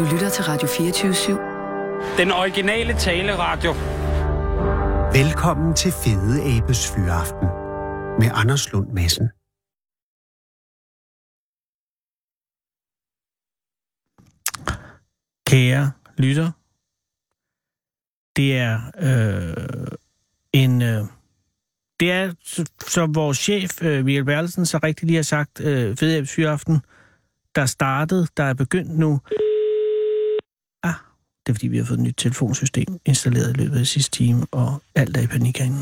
Du lytter til Radio 24-7. Den originale taleradio. Velkommen til Fede Abes Fyraften med Anders Lund Madsen. Kære lytter, det er øh, en... Øh, det er, som vores chef, øh, Michael Bertelsen, så rigtig lige har sagt, øh, Fede Fyraften, der startede, der er begyndt nu. Det er fordi, vi har fået et nyt telefonsystem installeret i løbet af sidste time, og alt er i panik herinde.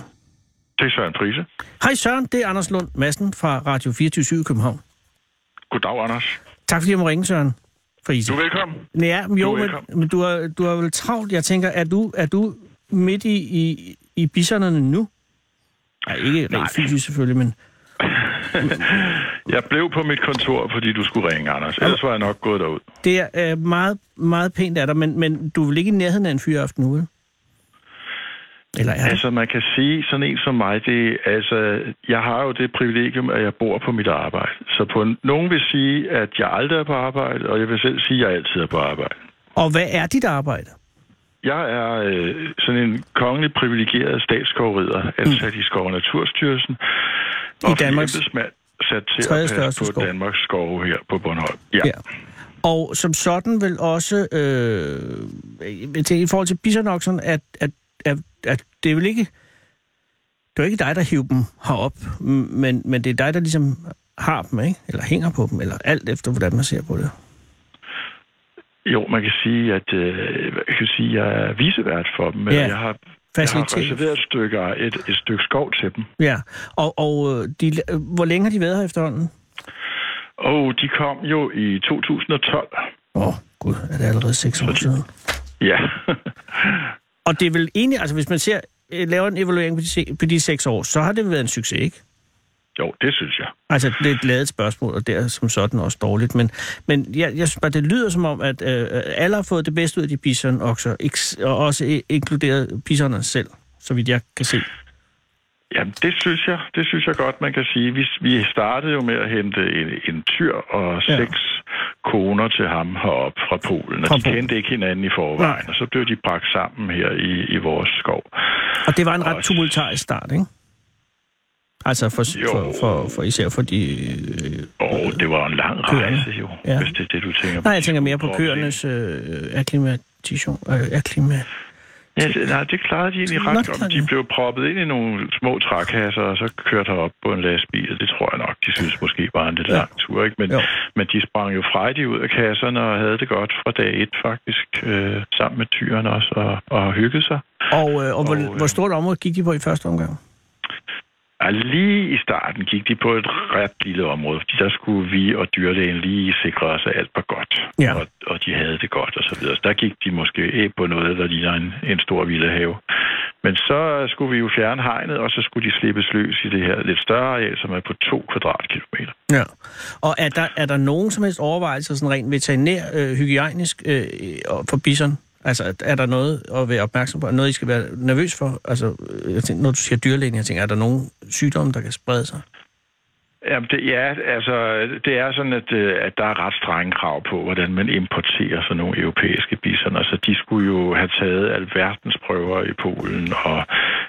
Det er Søren Prise. Hej Søren, det er Anders Lund Madsen fra Radio 24 i København. Goddag, Anders. Tak fordi jeg må ringe, Søren. For Du er velkommen. Ja, men jo, Du er men, men du, har, du har vel travlt. Jeg tænker, er du, er du midt i, i, i bisonerne nu? Nej, ikke rent fysisk selvfølgelig, men... Jeg blev på mit kontor, fordi du skulle ringe, Anders. Ellers var jeg nok gået derud. Det er øh, meget, meget pænt af dig, men, men du vel ikke i nærheden af en fyraften nu? Eller er det? Altså, man kan sige, sådan en som mig, det, altså, jeg har jo det privilegium, at jeg bor på mit arbejde. Så på, nogen vil sige, at jeg aldrig er på arbejde, og jeg vil selv sige, at jeg altid er på arbejde. Og hvad er dit arbejde? Jeg er øh, sådan en kongelig privilegeret statsskovrider, ansat i Skov- Naturstyrelsen. I Danmarks sat til at passe på skov. Danmarks skove her på Bornholm. Ja. Ja. Og som sådan vil også, øh, til- i forhold til bisonokserne, at, at, at, at det er vel ikke, det er ikke dig, der hiver dem herop, men, men det er dig, der ligesom har dem, ikke? Eller hænger på dem, eller alt efter, hvordan man ser på det. Jo, man kan sige, at øh, jeg kan sige, at jeg er visevært for dem. men Ja, Jeg har, jeg har reserveret et stykke, et, et stykke skov til dem. Ja, og, og øh, de, øh, hvor længe har de været her efterhånden? Og de kom jo i 2012. Åh, oh, gud, er det allerede seks år siden? Ja. Og det er vel egentlig, altså hvis man ser, øh, laver en evaluering på de, på de seks år, så har det været en succes, ikke? Jo, det synes jeg. Altså, det er et ladet spørgsmål, og det er som sådan også dårligt. Men, men jeg, jeg synes bare, det lyder som om, at øh, alle har fået det bedste ud af de bisonokser, og også inkluderet bisonerne selv, så vidt jeg kan se. Jamen, det synes jeg, det synes jeg godt, man kan sige. Vi, vi startede jo med at hente en, en tyr og Ja. seks koner til ham herop fra Polen. Og Fra de Polen. kendte ikke hinanden i forvejen, Nej. og så blev de bragt sammen her i, i vores skov. Og det var en ret tumultarisk start, ikke? Altså for, Jo. for, for, for især for de... Øh, Og det var en lang køerne. rejse jo, Ja. hvis det er det, du tænker nej, jeg tænker mere på køernes øh, akklimatation. Øh, akklima... Ja, det, nej, det klarede de egentlig ret godt. de. Blev proppet ind i nogle små trækasser, og så kørte op på en lastbil. og Det tror jeg nok, de synes måske var en lidt Ja. lang tur. Ikke? Men, Jo. men de sprang jo frejdigt ud af kasserne og havde det godt fra dag et faktisk, øh, sammen med tyren også, og, og hyggede sig. Og, øh, og, hvor, Og, øh, hvor stort område gik de på i første omgang? Og lige i starten gik de på et ret lille område, fordi der skulle vi og dyrlægen lige sikre os, at alt var godt, Ja. og, og de havde det godt og så videre. Så der gik de måske af på noget, der ligner en, en stor vildehave. Men så skulle vi jo fjerne hegnet, og så skulle de slippes løs i det her lidt større areal, som er på to kvadratkilometer. Ja. Og er der, er der nogen som helst overvejelser, sådan rent veterinær, øh, hygiejnisk, øh, for bison? Altså, er- er der noget at være opmærksom på? Noget, I skal være nervøs for? Altså, jeg tænker, når du siger dyrlægen, jeg tænker, er der nogen sygdomme, der kan sprede sig? Jamen, det, ja, altså, det er sådan, at, øh, at der er ret strenge krav på, hvordan man importerer sådan nogle europæiske bisoner. Så de skulle jo have taget alverdens prøver i Polen og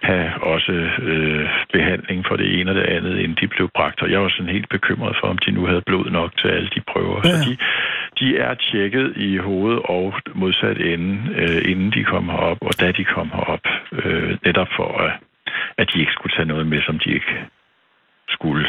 have også øh, behandling for det ene og det andet, inden de blev bragt. Og jeg var sådan helt bekymret for, om de nu havde blod nok til alle de prøver. Ja. Så de, de er tjekket i hovedet og modsat ende, øh, inden de kom herop, og da de kom herop, øh, netop for, at, at de ikke skulle tage noget med, som de ikke skulle.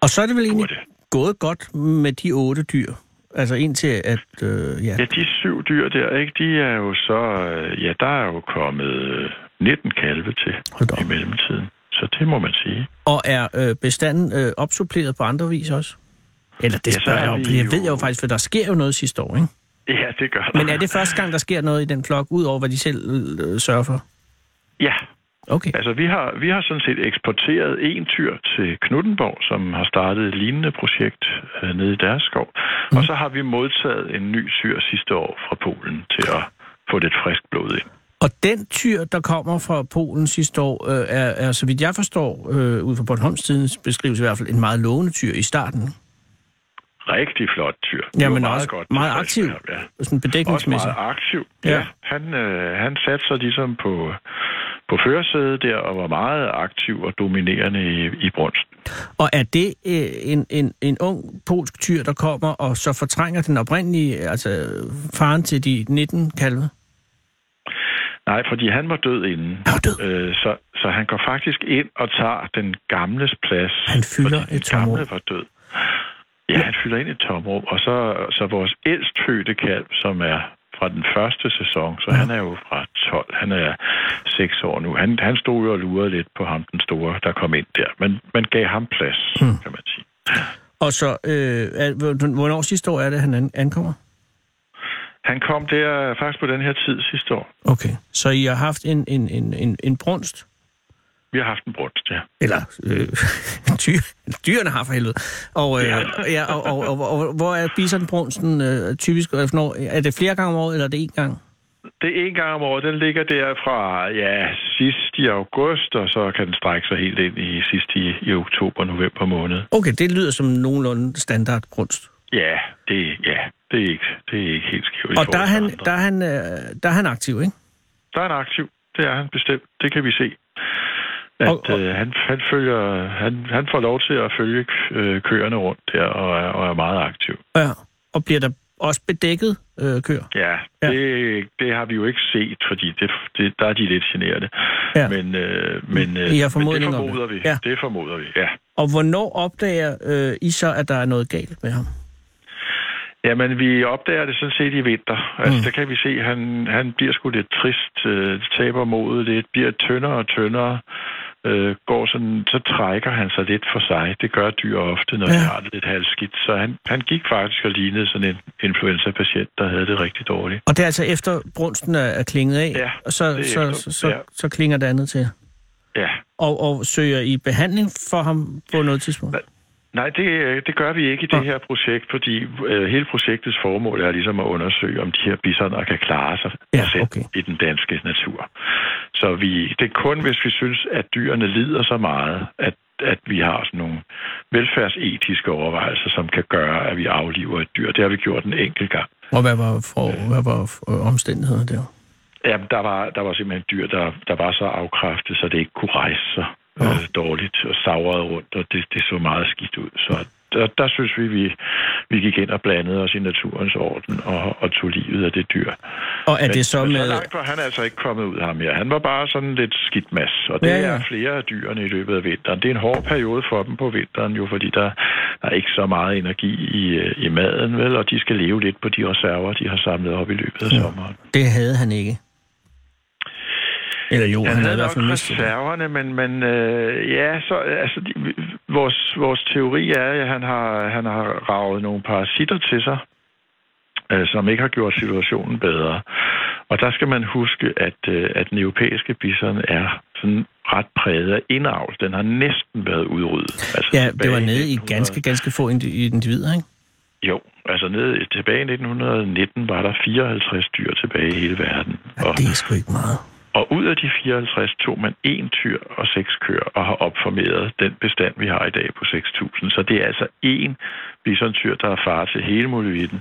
Og så er det vel egentlig gået godt med de otte dyr? Altså indtil at, øh, ja, Ja, de syv dyr der, ikke, de er jo så... øh, Ja, der er jo kommet øh, 19 kalve til i mellemtiden. Så det må man sige. Og er øh, bestanden øh, opsuppleret på andre vis også? Eller det Ja, så spørger er jeg om, fordi jeg ved jo faktisk, for der sker jo noget sidste år, ikke? Ja, det gør der. Men er det første gang, der sker noget i den flok, ud over hvad de selv øh, sørger for? Ja, Okay. altså vi har, vi har sådan set eksporteret en tyr til Knuttenborg, som har startet et lignende projekt øh, nede i deres skov. Mm. Og så har vi modtaget en ny syr sidste år fra Polen til at få lidt frisk blod ind. Og den tyr, der kommer fra Polen sidste år, øh, er, er, så vidt jeg forstår, øh, ud fra Bornholms beskrivelse i hvert fald, en meget lovende tyr i starten. Rigtig flot tyr. Det Ja, men også meget tilfreds aktiv. Ja. Sådan Også bedækningsmæssigt. meget aktiv. Ja. Ja. Han, øh, han satte sig ligesom på, på førersædet der og var meget aktiv og dominerende i, i brunsten. Og er det øh, en, en, en ung polsk tyr, der kommer og så fortrænger den oprindelige, altså faren til de 19 kalve? Nej, fordi han var død inden. Han var død. Øh, så, så han går faktisk ind og tager den gamles plads. Han fylder et den gamle tomrum. var død. Ja, han fylder ind i et tomrum. Og så, så vores ældst fødte kalv, som er fra den første sæson, så han er jo fra 12, han er 6 år nu. Han, han stod jo og lurede lidt på ham, den store, der kom ind der. Men man gav ham plads, Hmm. kan man sige. Og så, øh, er, hvor- hvornår sidste år er det, han an- ankommer? Han kom der faktisk på den her tid sidste år. Okay, så I har haft en, en, en, en, en brunst? Vi har haft en brunst, ja. Eller øh, dyr, dyrene har for helvede. Og, øh, Ja. ja, og, og, og, og, hvor er bisonbrunsten øh, typisk? Når, er det flere gange om året, eller er det én gang? Det er en gang om året. Den ligger der fra ja, sidst i august, og så kan den strække sig helt ind i sidst i, i oktober, november måned. Okay, det lyder som nogenlunde standard brunst. Ja, det, ja, det, er, ikke, det er ikke helt skævt. Og der er, han, andre. der, er han, der er han aktiv, ikke? der er han aktiv. Det er han bestemt. Det kan vi se. At Og- og- øh, han, han, følger, han, han får lov til at følge øh, køerne rundt der, og er, og er meget aktiv. Ja. Og bliver der også bedækket øh, køer? Ja, Ja. Det, det har vi jo ikke set, fordi det, det, der er de lidt generede. Ja. Men, øh, men, øh, I har men det om det. formoder vi. Ja. Det formoder vi, ja. Og hvornår opdager øh, I så, at der er noget galt med ham? Jamen, vi opdager det sådan set i vinter. Altså, mm. der kan vi se, at han, han bliver sgu lidt trist, øh, taber modet lidt, bliver tyndere og tyndere. Øh, går sådan, så trækker han sig lidt for sig. Det gør dyr ofte, når Ja. de har det lidt halvskidt. Så han, han gik faktisk og lignede sådan en influenza-patient, der havde det rigtig dårligt. Og det er altså efter brunsten er, er klinget af, Ja, og så, så, efter- så, så, ja. så klinger det andet til. Ja. Og, og søger I behandling for ham på noget tidspunkt? Nej, det, øh, det gør vi ikke i det her projekt, fordi øh, hele projektets formål er ligesom at undersøge, om de her bisoner kan klare sig Ja, selv okay. i den danske natur. Så vi, det er kun, hvis vi synes, at dyrene lider så meget, at, at vi har sådan nogle velfærdsetiske overvejelser, som kan gøre, at vi afliver et dyr. Det har vi gjort en enkelt gang. Og hvad var, for, hvad var øh, omstændighederne der? Jamen, der var, der var simpelthen dyr, der, der var så afkræftet, så det ikke kunne rejse sig øh, dårligt og savrede rundt, og det, det så meget skidt ud. Så der, der synes vi, vi, vi gik ind og blandede os i naturens orden og, og tog livet af det dyr. Og er det så men med... så langt var han altså ikke kommet ud ham her. Han var bare sådan lidt skidt mas, og det Ja, ja, ja. ja. er flere af dyrene i løbet af vinteren. Det er en hård periode for dem på vinteren jo, fordi der, der er ikke så meget energi i, i maden, vel, og de skal leve lidt på de reserver, de har samlet op i løbet af sommeren. Det havde han ikke. Eller jo, han, Han havde i hvert nok fald mistet reserverne, men, men øh, ja, så altså, de, vores, vores teori er, at han har, han har ravet nogle parasitter til sig, øh, som ikke har gjort situationen bedre. Og der skal man huske, at, øh, at den europæiske bison er sådan ret præget af indavl. Den har næsten været udryddet. Altså, Ja, det var nede i 1900 ganske, ganske få indi- individer, ikke? Jo, altså nede, tilbage i 1919 var der 54 dyr tilbage i hele verden. Ja, Og, det er sgu ikke meget. Og ud af de 54 tog man én tyr og seks køer og har opformeret den bestand, vi har i dag på 6.000. Så det er altså én bisontyr, der er far til hele muligheden.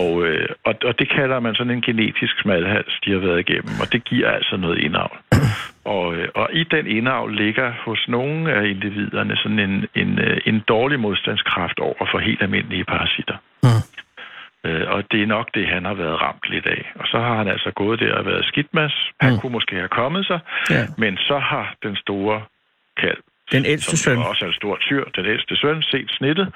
Og, øh, og, og det kalder man sådan en genetisk smalhals, de har været igennem, og det giver altså noget indavl. Og, øh, og i den indavl ligger hos nogle af individerne sådan en, en, øh, en dårlig modstandskraft over for helt almindelige parasitter. Mm. Øh, og det er nok det, han har været ramt lidt af. Og så har han altså gået der og været skidtmas. Han Mm. kunne måske have kommet sig, Ja. men så har den store kalv, Den ældste som søn. også er en stor tyr, den ældste søn, set snittet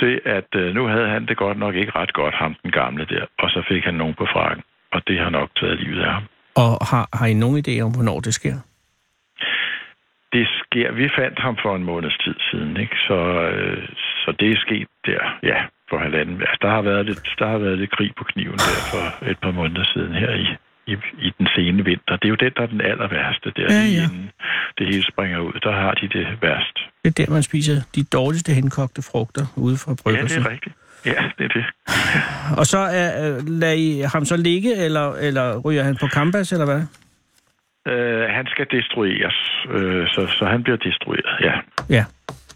til, at øh, nu havde han det godt nok ikke ret godt, ham den gamle der. Og så fik han nogen på frakken, og det har nok taget livet af ham. Og har, har I nogen idé om, hvornår det sker? Det sker, vi fandt ham for en måneds tid siden, ikke? Så, øh, så det er sket der, ja, for halvanden. Altså, der har været lidt, der har været lidt krig på kniven der for et par måneder siden her i, i, i den sene vinter. Det er jo den, der er den aller værste der, Ja, ja. inden det hele springer ud. Der har de det værst. Det er der, man spiser de dårligste henkogte frugter ude fra Ja, det bryggelsen. er rigtigt. Ja, det er det. Og så er, øh, lader I ham så ligge, eller, eller ryger han på campus, eller hvad? Øh, han skal destrueres, øh, så, så han bliver destrueret, ja. Ja.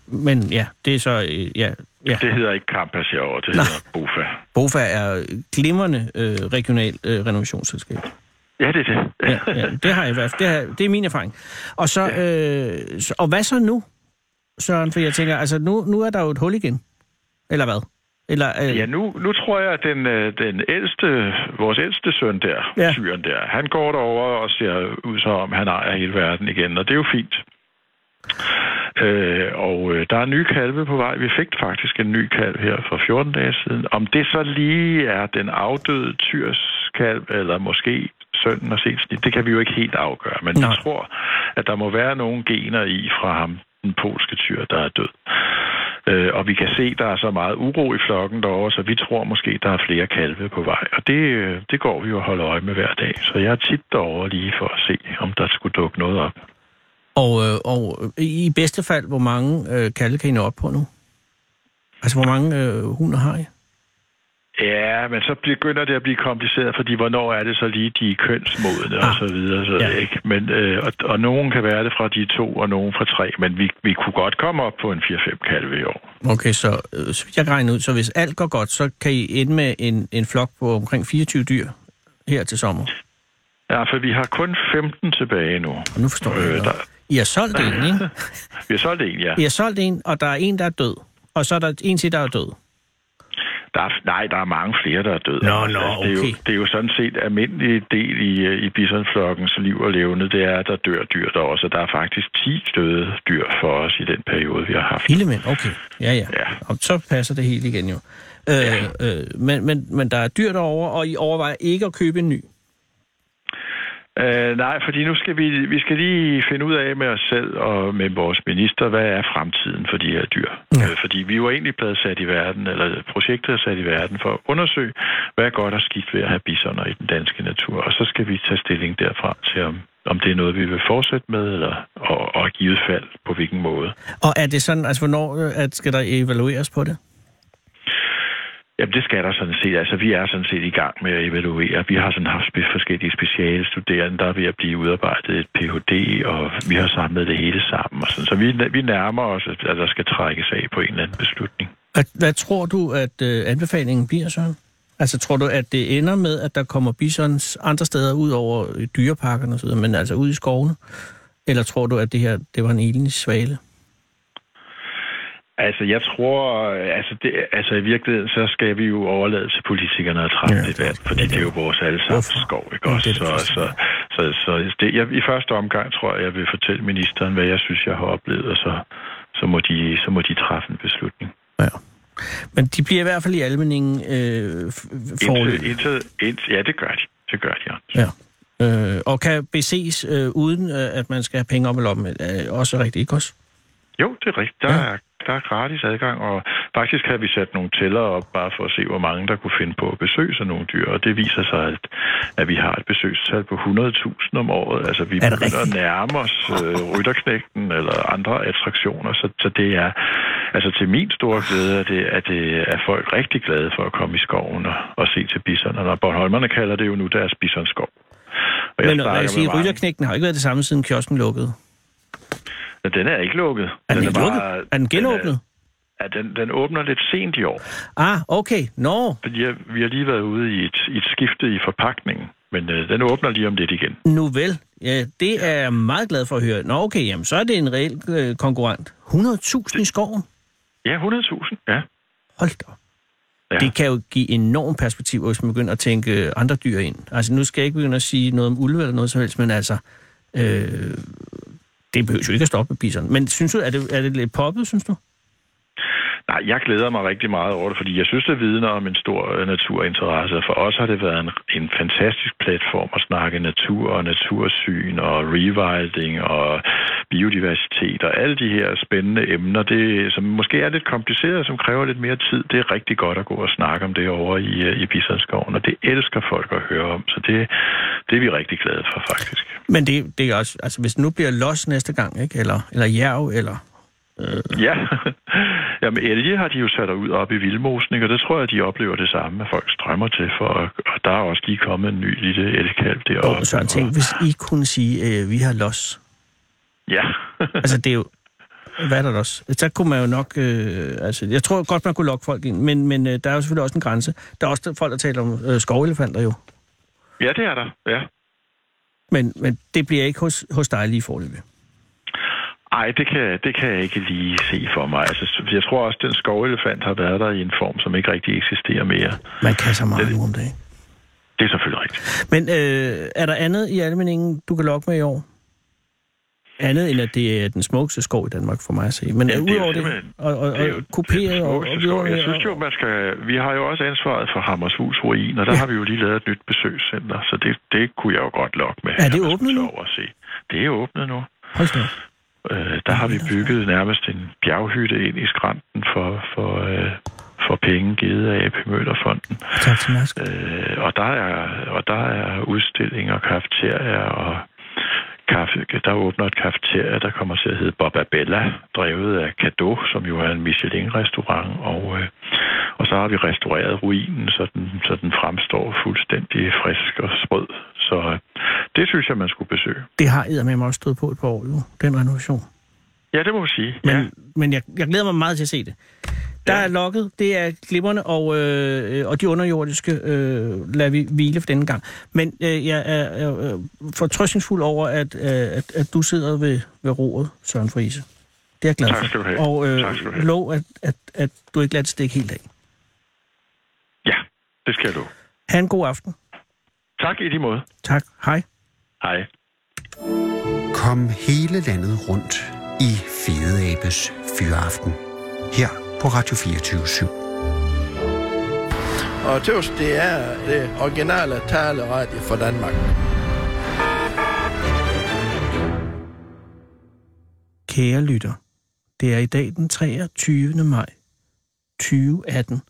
Men ja, det er så... Øh, ja, ja. Det hedder ikke Kampas herovre, det Nej. hedder Bofa. Bofa er glimrende øh, regional øh, renovationsselskab. Ja, det er det. Ja, ja, det har jeg i hvert fald. Det, har, det er min erfaring. Og, så, øh, så, og hvad så nu, Søren? For jeg tænker, altså nu, nu er der jo et hul igen. Eller hvad? Eller, øh, Ja, nu, nu tror jeg, at den, øh, den ældste, vores ældste søn der, Ja. ja. syren der, han går derover og ser ud som om, han ejer hele verden igen, og det er jo fint. Øh, og øh, der er nye kalve på vej. Vi fik faktisk en ny kalv her for 14 dage siden. Om det så lige er den afdøde tyrs kalv, eller måske sønnen og set det kan vi jo ikke helt afgøre. Men Nej. jeg tror, at der må være nogle gener i fra ham, den polske tyr, der er død. Øh, og vi kan se, at der er så meget uro i flokken derovre, så vi tror måske, der er flere kalve på vej. Og det, øh, det går vi jo og holder øje med hver dag. Så jeg er tit derovre lige for at se, om der skulle dukke noget op. og, øh, og i bedste fald, hvor mange øh, kalde kan I nå op på nu? Altså, hvor mange øh, hunder har I? Ja, men så begynder det at blive kompliceret, fordi hvornår er det så lige de er kønsmodne Ah, og så videre. Så, ja. ikke? Men, øh, og, og nogen kan være det fra de to, og nogen fra tre. Men vi, vi kunne godt komme op på en 4-5 kalve i år. Okay, så, øh, så jeg kan regne ud, så hvis alt går godt, så kan I ende med en, en flok på omkring 24 dyr her til sommer. Ja, for vi har kun 15 tilbage nu. Og nu forstår jeg Øh, der- I har solgt en, ikke? Vi har solgt en, ja. I har solgt en, og der er en, der er død. Og så er der en til, der er død. Der er, nej, der er mange flere, der er døde. Nå, Altså, nå, det, er jo, okay. det er jo sådan set almindelig del i, øh, i bisonflokkens liv og levende, det er, at der dør dyr derovre. Så der er faktisk 10 døde dyr for os i den periode, vi har haft. Lillemænd, okay. Ja, ja. Ja. Og så passer det helt igen jo. Øh, øh, men, men, men der er dyr derovre, og I overvejer ikke at købe en ny. Øh, nej, fordi nu skal vi, vi skal lige finde ud af med os selv og med vores minister, hvad er fremtiden for de her dyr. Ja. Øh, fordi vi var egentlig blevet sat i verden, eller projektet er sat i verden for at undersøge, hvad er godt og skidt ved at have bisoner i den danske natur. Og så skal vi tage stilling derfra til, om, om det er noget, vi vil fortsætte med, eller og, og givet fald på hvilken måde. Og er det sådan, altså hvornår øh, at skal der evalueres på det? Jamen, det skal der sådan set. Altså, vi er sådan set i gang med at evaluere. Vi har sådan haft forskellige speciale studerende, der er ved at blive udarbejdet et Ph.D., og vi har samlet det hele sammen. Og sådan. Så vi, vi nærmer os, at der skal trækkes af på en eller anden beslutning. Hvad, hvad tror du, at øh, anbefalingen bliver, så? Altså tror du, at det ender med, at der kommer bisons andre steder ud over dyreparkerne osv., men altså ud i skovene? Eller tror du, at det her det var en elens svale? Altså, jeg tror, altså, det, altså i virkeligheden, så skal vi jo overlade til politikerne at træffe Ja, det valg, fordi det det er jo vores allesammens skov, ikke også? det det så, så, så, så det, jeg, i første omgang tror jeg, jeg vil fortælle ministeren, hvad jeg synes, jeg har oplevet, og så, så, må, de, så må de træffe en beslutning. Ja. Men de bliver i hvert fald i almeningen øh, f- foreløbig. Indtil, indtil, indtil, ja, det gør de. Det gør de, ja. Ja. Øh, og kan beses øh, uden, øh, at man skal have penge op i lommen. Øh, også rigtigt, ikke også? Jo, det er rigtigt. Der, Ja. er, der er gratis adgang, og faktisk har vi sat nogle tæller op, bare for at se, hvor mange der kunne finde på at besøge sådan nogle dyr. Og det viser sig, at, at vi har et besøgstal på 100.000 om året. Altså, vi Er begynder at nærme os øh, rytterknægten eller andre attraktioner. Så, så det er, altså til min store glæde, at det, at det er folk rigtig glade for at komme i skoven og, og se til bisonerne. Og Bornholmerne kalder det jo nu deres bisonskov. Og Men jeg med sige, mange- rytterknægten har ikke været det samme, siden kiosken lukkede. Den er ikke lukket. Er den, ikke bare- lukket? Er den genåbnet? Ja, den, den åbner lidt sent i år. Ah, okay. Nå, Fordi jeg, vi har lige været ude i et, et skifte i forpakningen, men øh, den åbner lige om lidt igen. nu vel. Ja, det er jeg meget glad for at høre. Nå, okay, jamen, så er det en reel øh, konkurrent. 100.000 i skoven? Ja, 100.000, ja. Hold da. ja. Det kan jo give enorm perspektiv, hvis man begynder at tænke andre dyr ind. Altså, nu skal jeg ikke begynde at sige noget om ulve eller noget som helst, men altså, øh, det behøver jo ikke at stoppe med biserne. Men synes du, er det, er det lidt poppet, synes du? Nej, jeg glæder mig rigtig meget over det, fordi jeg synes, det vidner om en stor øh, naturinteresse. For os har det været en, en fantastisk platform at snakke natur og natursyn og rewilding og biodiversitet og alle de her spændende emner, det, som måske er lidt kompliceret, som kræver lidt mere tid. Det er rigtig godt at gå og snakke om det over i, øh, i Bisonskoven, og det elsker folk at høre om. Så det, det er vi rigtig glade for, faktisk. Men det, det er også, altså hvis nu bliver los næste gang, ikke? Eller, eller jerv, eller... Ja, Jamen elge har de jo sat ud op i vildmosen, og det tror jeg, de oplever det samme, at folk strømmer til, for, og der er også lige kommet en ny lille elgkalv deroppe. Og så tænk, hvis I kunne sige, øh, vi har los. Ja, Altså, det er jo... hvad er der også? Så kunne man jo nok... Øh, altså, jeg tror godt, man kunne lokke folk ind, men, men øh, der er jo selvfølgelig også en grænse. Der er også folk, der taler om øh, skovelefanter jo. Ja, det er der, ja. Men, men det bliver ikke hos, hos dig lige forløbig. Nej, det kan, det kan jeg ikke lige se for mig. Altså, jeg tror også, at den skovelefant har været der i en form, som ikke rigtig eksisterer mere. Man kan så meget Det- nu om dagen. Det er selvfølgelig rigtigt. Men øh, er der andet i almeningen, du kan lokke med i år? Andet end at det er den smukkeste skov i Danmark for mig at se. Men Ja, det er jo udover det, simpelthen- og, og, Det er og og, og Jeg synes jo, man skal... Vi har jo også ansvaret for Hammershus Ruin, og der Ja. har vi jo lige lavet et nyt besøgscenter, så det, det kunne jeg jo godt lokke med. Er det at man åbnet nu? over og se. Det er åbnet nu. Hold da. Øh, der har vi bygget nærmest en bjerghytte ind i skrænten for, for, øh, for penge givet af AP Møllerfonden. Tak til Mærsk. Øh, og, der er, og der er udstillinger, kafeterier og kaffe. Der åbner et kafeteria, der kommer til at hedde Bobabella, drevet af Cadeau, som jo er en Michelin-restaurant. Og, øh, og så har vi restaureret ruinen, så den, så den fremstår fuldstændig frisk og sprød. Så øh, det synes jeg, man skulle besøge. Det har eddermame også stået på et par år jo, den renovation. Ja, det må man sige. Men, ja. men jeg, jeg glæder mig meget til at se det. Der Ja. er lokket, det er glimmerne, og, øh, og de underjordiske øh, lader vi hvile for denne gang. Men øh, jeg er, øh, fortrøstningsfuld over, at, øh, at, at du sidder ved, ved roret, Søren Friise. Det er jeg glad Tak for. skal du have. Og øh, Tak skal du have. lov, at, at, at du ikke lader det stikke helt af. ja, det skal du. Ha' en god aften. Tak i lige måde. Tak. Hej. Hej. Kom hele landet rundt i Fede Abes Fyraften. Her på Radio 24 /7. Og tøvs, det er det originale taleradio for Danmark. Kære lytter, det er i dag den 23. maj 2018,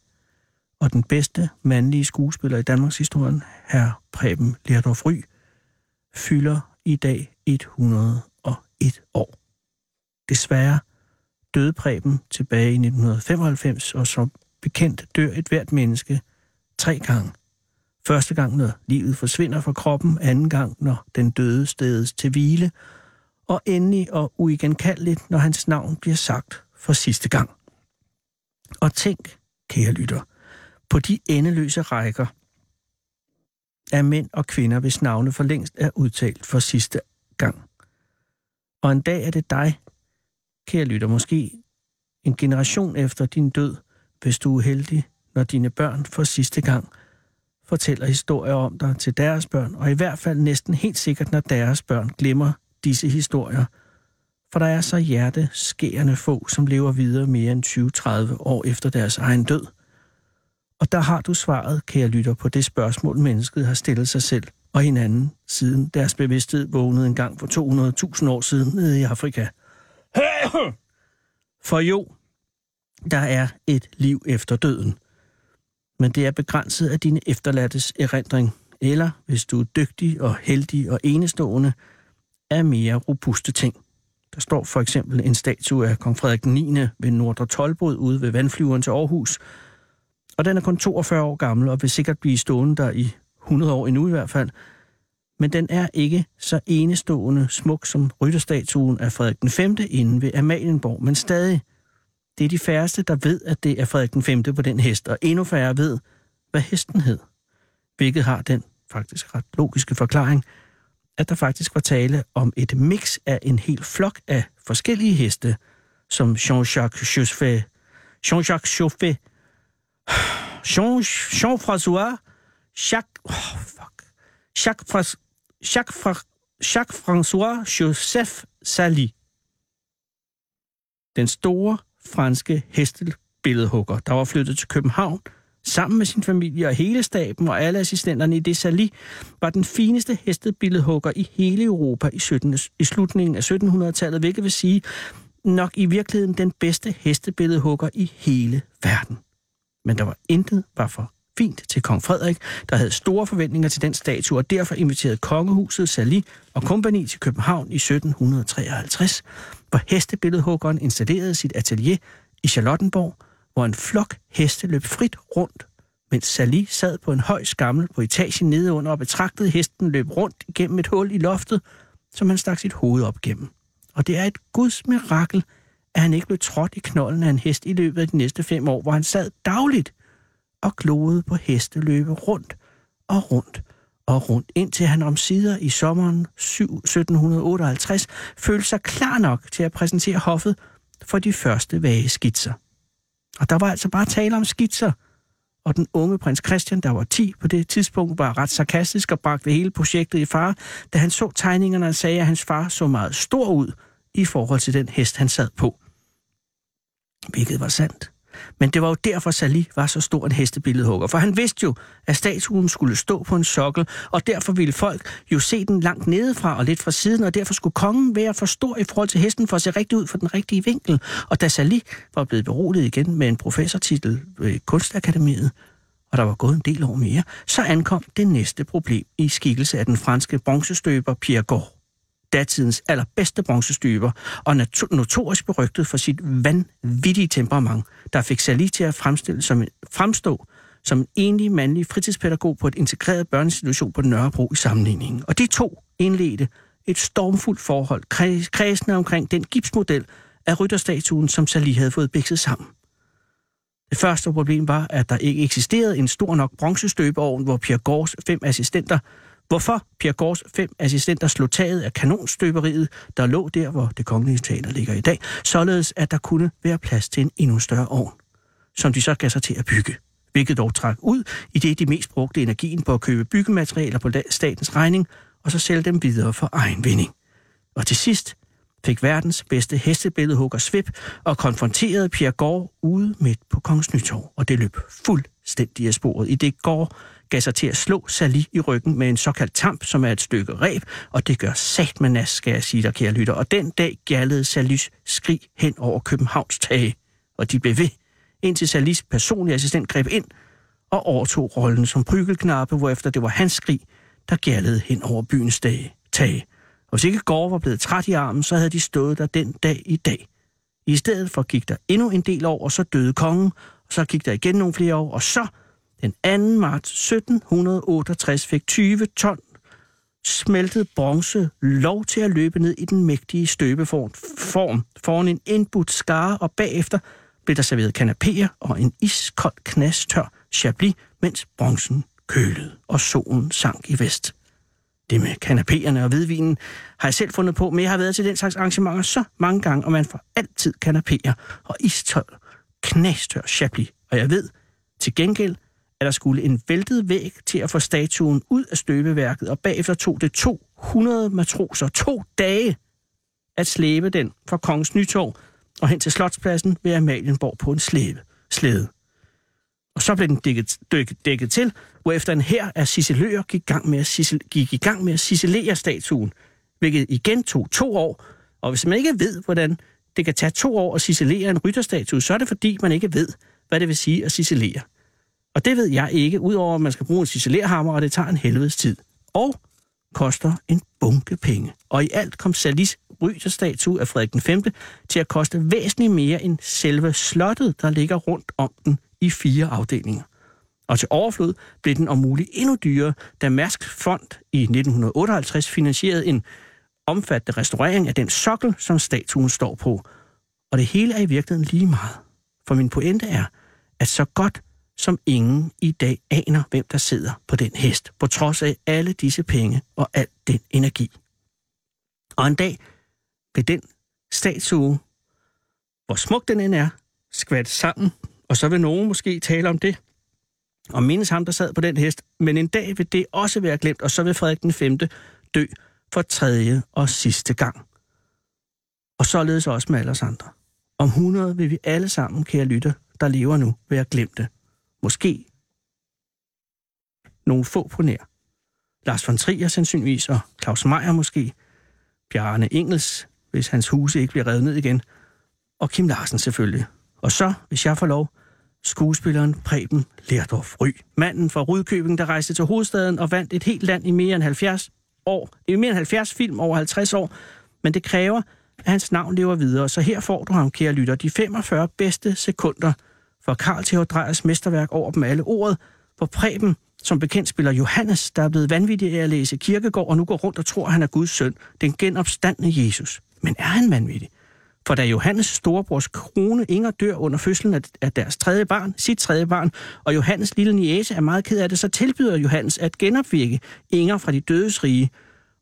og den bedste mandlige skuespiller i Danmarks historie, herr Preben Lerdorf Ry, fylder i dag 101 år. Desværre døde Preben tilbage i 1995, og som bekendt dør et hvert menneske tre gange. Første gang, når livet forsvinder fra kroppen, anden gang, når den døde stedes til hvile, og endelig og uigenkaldeligt, når hans navn bliver sagt for sidste gang. Og tænk, kære lytter, på de endeløse rækker af mænd og kvinder, hvis navne for længst er udtalt for sidste gang. Og en dag er det dig, kære lytter, måske en generation efter din død, hvis du er heldig, når dine børn for sidste gang fortæller historier om dig til deres børn, og i hvert fald næsten helt sikkert, når deres børn glemmer disse historier. For der er så hjerteskærende få, som lever videre mere end 20-30 år efter deres egen død. Og der har du svaret, kære lytter, på det spørgsmål, mennesket har stillet sig selv og hinanden, siden deres bevidsthed vågnede en gang for 200.000 år siden nede i Afrika. For jo, der er et liv efter døden. Men det er begrænset af dine efterladtes erindring, eller hvis du er dygtig og heldig og enestående, af mere robuste ting. Der står for eksempel en statue af kong Frederik 9. ved Nordre Tolbod ude ved vandflyveren til Aarhus. Og den er kun 42 år gammel og vil sikkert blive stående der i 100 år endnu i hvert fald. Men den er ikke så enestående smuk som rytterstatuen af Frederik den 5. inde ved Amalienborg, men stadig. Det er de færreste, der ved, at det er Frederik den 5. på den hest, og endnu færre ved, hvad hesten hed. Hvilket har den faktisk ret logiske forklaring, at der faktisk var tale om et mix af en hel flok af forskellige heste, som Jean-Jacques Chauffet, Jean-Jacques Chauffet, Jean, Jean-François, Jacques, oh, fuck, Jacques, Jacques, Fra, Jacques François Joseph Sally. Den store franske hestebilledhugger, der var flyttet til København sammen med sin familie og hele staben og alle assistenterne i det Sally, var den fineste hestebilledhugger i hele Europa i, 17, i slutningen af 1700-tallet, hvilket vil sige nok i virkeligheden den bedste hestebilledhugger i hele verden. Men der var intet var for fint til kong Frederik, der havde store forventninger til den statue, og derfor inviterede kongehuset Sally og kompagni til København i 1753, hvor hestebilledhuggeren installerede sit atelier i Charlottenborg, hvor en flok heste løb frit rundt, mens Sally sad på en høj skammel på etagen nede under og betragtede hesten løb rundt igennem et hul i loftet, som han stak sit hoved op gennem. Og det er et guds mirakel, at han ikke blev trådt i knollen af en hest i løbet af de næste fem år, hvor han sad dagligt og gloede på hesteløbe rundt og rundt og rundt, indtil han om sider i sommeren 1758 følte sig klar nok til at præsentere hoffet for de første vage skitser. Og der var altså bare tale om skitser, og den unge prins Christian, der var 10 på det tidspunkt, var ret sarkastisk og bragte hele projektet i fare, da han så tegningerne og sagde, at hans far så meget stor ud i forhold til den hest, han sad på. Hvilket var sandt. Men det var jo derfor, Sali var så stor en hestebilledhugger. For han vidste jo, at statuen skulle stå på en sokkel, og derfor ville folk jo se den langt nedefra og lidt fra siden, og derfor skulle kongen være for stor i forhold til hesten for at se rigtig ud for den rigtige vinkel. Og da Sali var blevet beroliget igen med en professortitel ved Kunstakademiet, og der var gået en del år mere, så ankom det næste problem i skikkelse af den franske bronzestøber Pierre Gord datidens allerbedste bronzestøber, og notorisk berygtet for sit vanvittige temperament, der fik Sally til at fremstille som en, fremstå som en enlig mandlig fritidspædagog på et integreret børneinstitution på Nørrebro i sammenligningen. Og de to indledte et stormfuldt forhold, kredsende omkring den gipsmodel af rytterstatuen, som Sally havde fået bikset sammen. Det første problem var, at der ikke eksisterede en stor nok bronzestøbeovn, hvor Pierre Gors fem assistenter Hvorfor Pierre Gors fem assistenter slog taget af kanonstøberiet, der lå der, hvor det kongelige teater ligger i dag, således at der kunne være plads til en endnu større ovn, som de så gav sig til at bygge. Hvilket dog trak ud, i det de mest brugte energien på at købe byggematerialer på statens regning, og så sælge dem videre for egen vinding. Og til sidst fik verdens bedste hestebilledhugger svip og konfronterede Pierre Gård ude midt på Kongens Nytorv, og det løb fuldstændig af sporet, i det Gård gav sig til at slå Sali i ryggen med en såkaldt tamp, som er et stykke reb, og det gør sat med nas, skal jeg sige dig, kære lytter. Og den dag gallede Salis skrig hen over Københavns tage, og de blev ved, indtil Salis personlige assistent greb ind og overtog rollen som prygelknappe, hvorefter det var hans skrig, der gallede hen over byens dage, tage. Og hvis ikke Gård var blevet træt i armen, så havde de stået der den dag i dag. I stedet for gik der endnu en del år, og så døde kongen, og så gik der igen nogle flere år, og så den 2. marts 1768 fik 20 ton smeltet bronze lov til at løbe ned i den mægtige støbeform form, foran en indbudt skare, og bagefter blev der serveret kanapéer og en iskold knastør chablis, mens bronzen kølede, og solen sank i vest. Det med kanapéerne og hvidvinen har jeg selv fundet på, men jeg har været til den slags arrangementer så mange gange, og man får altid kanapéer og iskold knastør chablis. Og jeg ved til gengæld, at der skulle en væltet væg til at få statuen ud af støbeværket, og bagefter tog det 200 matroser to dage at slæbe den fra Kongens Nytorv og hen til Slotspladsen ved Amalienborg på en slæbe, slæde. Og så blev den dækket, dækket, dækket til, hvorefter en her af siciløer gik, gang med at sicil, gik i gang med at sicilere statuen, hvilket igen tog to år. Og hvis man ikke ved, hvordan det kan tage to år at sicilere en rytterstatue, så er det fordi, man ikke ved, hvad det vil sige at sicilere. Og det ved jeg ikke, udover at man skal bruge en ciselerhammer, og det tager en helvedes tid. Og koster en bunke penge. Og i alt kom Salis statue af Frederik 5. til at koste væsentligt mere end selve slottet, der ligger rundt om den i fire afdelinger. Og til overflod blev den om muligt endnu dyrere, da Mærsk Fond i 1958 finansierede en omfattende restaurering af den sokkel, som statuen står på. Og det hele er i virkeligheden lige meget. For min pointe er, at så godt som ingen i dag aner, hvem der sidder på den hest, på trods af alle disse penge og al den energi. Og en dag vil den statue, hvor smuk den end er, skvat sammen, og så vil nogen måske tale om det, og mindes ham, der sad på den hest, men en dag vil det også være glemt, og så vil Frederik den 5. dø for tredje og sidste gang. Og således også med alle os andre. Om 100 vil vi alle sammen, kære lytter, der lever nu, være glemte. Måske nogle få på nær. Lars von Trier sandsynligvis, og Claus Meier måske. Bjarne Engels, hvis hans huse ikke bliver revet ned igen. Og Kim Larsen selvfølgelig. Og så, hvis jeg får lov, skuespilleren Preben Lerdorf Ry. Manden fra Rudkøbing, der rejste til hovedstaden og vandt et helt land i mere end 70 år. I mere end 70 film over 50 år. Men det kræver, at hans navn lever videre. Så her får du ham, kære lytter, de 45 bedste sekunder – for Karl Theo Drejers mesterværk over dem alle ordet, hvor Preben, som bekendt spiller Johannes, der er blevet vanvittig af at læse kirkegård og nu går rundt og tror, at han er Guds søn, den genopstandende Jesus. Men er han vanvittig? For da Johannes storebrors krone Inger dør under fødslen af, deres tredje barn, sit tredje barn, og Johannes lille niece er meget ked af det, så tilbyder Johannes at genopvirke Inger fra de dødes rige.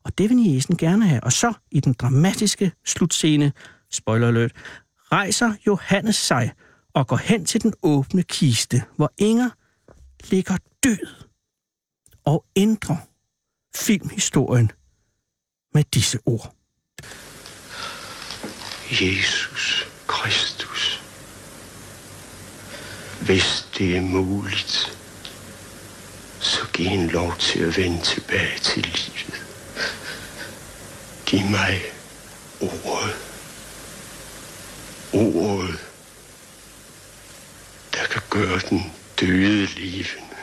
Og det vil niesen gerne have. Og så, i den dramatiske slutscene, spoiler alert, rejser Johannes sig og går hen til den åbne kiste, hvor Inger ligger død og ændrer filmhistorien med disse ord. Jesus Kristus. Hvis det er muligt, så giv en lov til at vende tilbage til livet. Giv mig ordet. Ordet, der kan gøre den døde levende.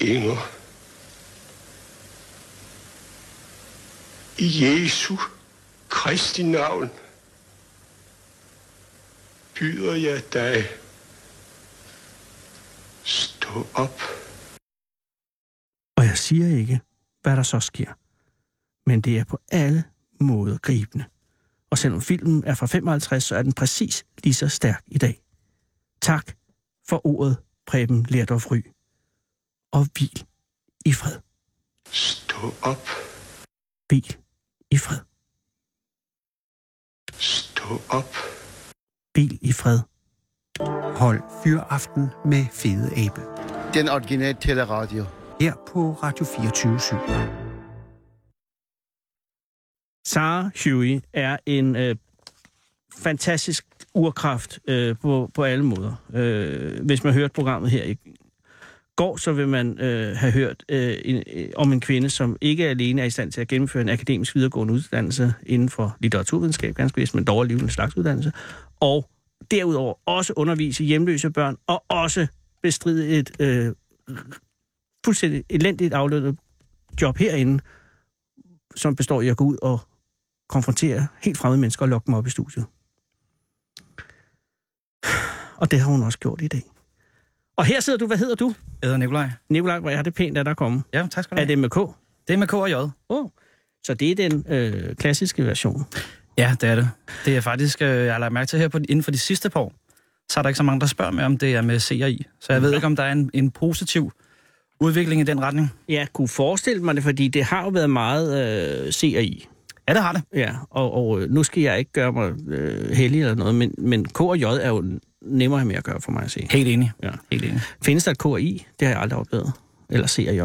Inger. I Jesu Kristi navn byder jeg dig. Stå op. Og jeg siger ikke, hvad der så sker. Men det er på alle måder gribende. Og selvom filmen er fra 55, så er den præcis lige så stærk i dag. Tak for ordet, Preben Lerdorf Ry. Og hvil i fred. Stå op. Hvil i fred. Stå op. Hvil i fred. Hold fyraften med Fede Abe. Den originale teleradio. Her på Radio 24 Sarah Huey er en øh, fantastisk urkraft øh, på, på alle måder. Øh, hvis man hørte programmet her i går, så vil man øh, have hørt øh, en, øh, om en kvinde, som ikke alene er i stand til at gennemføre en akademisk videregående uddannelse inden for litteraturvidenskab, ganske vist, men dog alligevel en slags uddannelse, og derudover også undervise hjemløse børn, og også bestride et øh, fuldstændig elendigt aflønnet job herinde, som består i at gå ud og konfrontere helt fremmede mennesker og lokke dem op i studiet. Og det har hun også gjort i dag. Og her sidder du, hvad hedder du? Jeg hedder Nikolaj. Nikolaj, hvor er det pænt, at der kommer. Ja, tak skal du Er have. det med K? Det er med K og J. Oh. Så det er den øh, klassiske version. Ja, det er det. Det er faktisk, øh, jeg har lagt mærke til her på, inden for de sidste par år, så er der ikke så mange, der spørger mig, om det er med C og I. Så jeg ved ikke, om der er en, en positiv udvikling i den retning. Jeg kunne forestille mig det, fordi det har jo været meget øh, C og I. Ja, det har det. Ja, og, og øh, nu skal jeg ikke gøre mig øh, heldig eller noget, men, men K og J er jo nemmere med at gøre for mig at se. Helt enig. Ja. Helt enig. Findes der et K og I? Det har jeg aldrig oplevet. Eller C og J.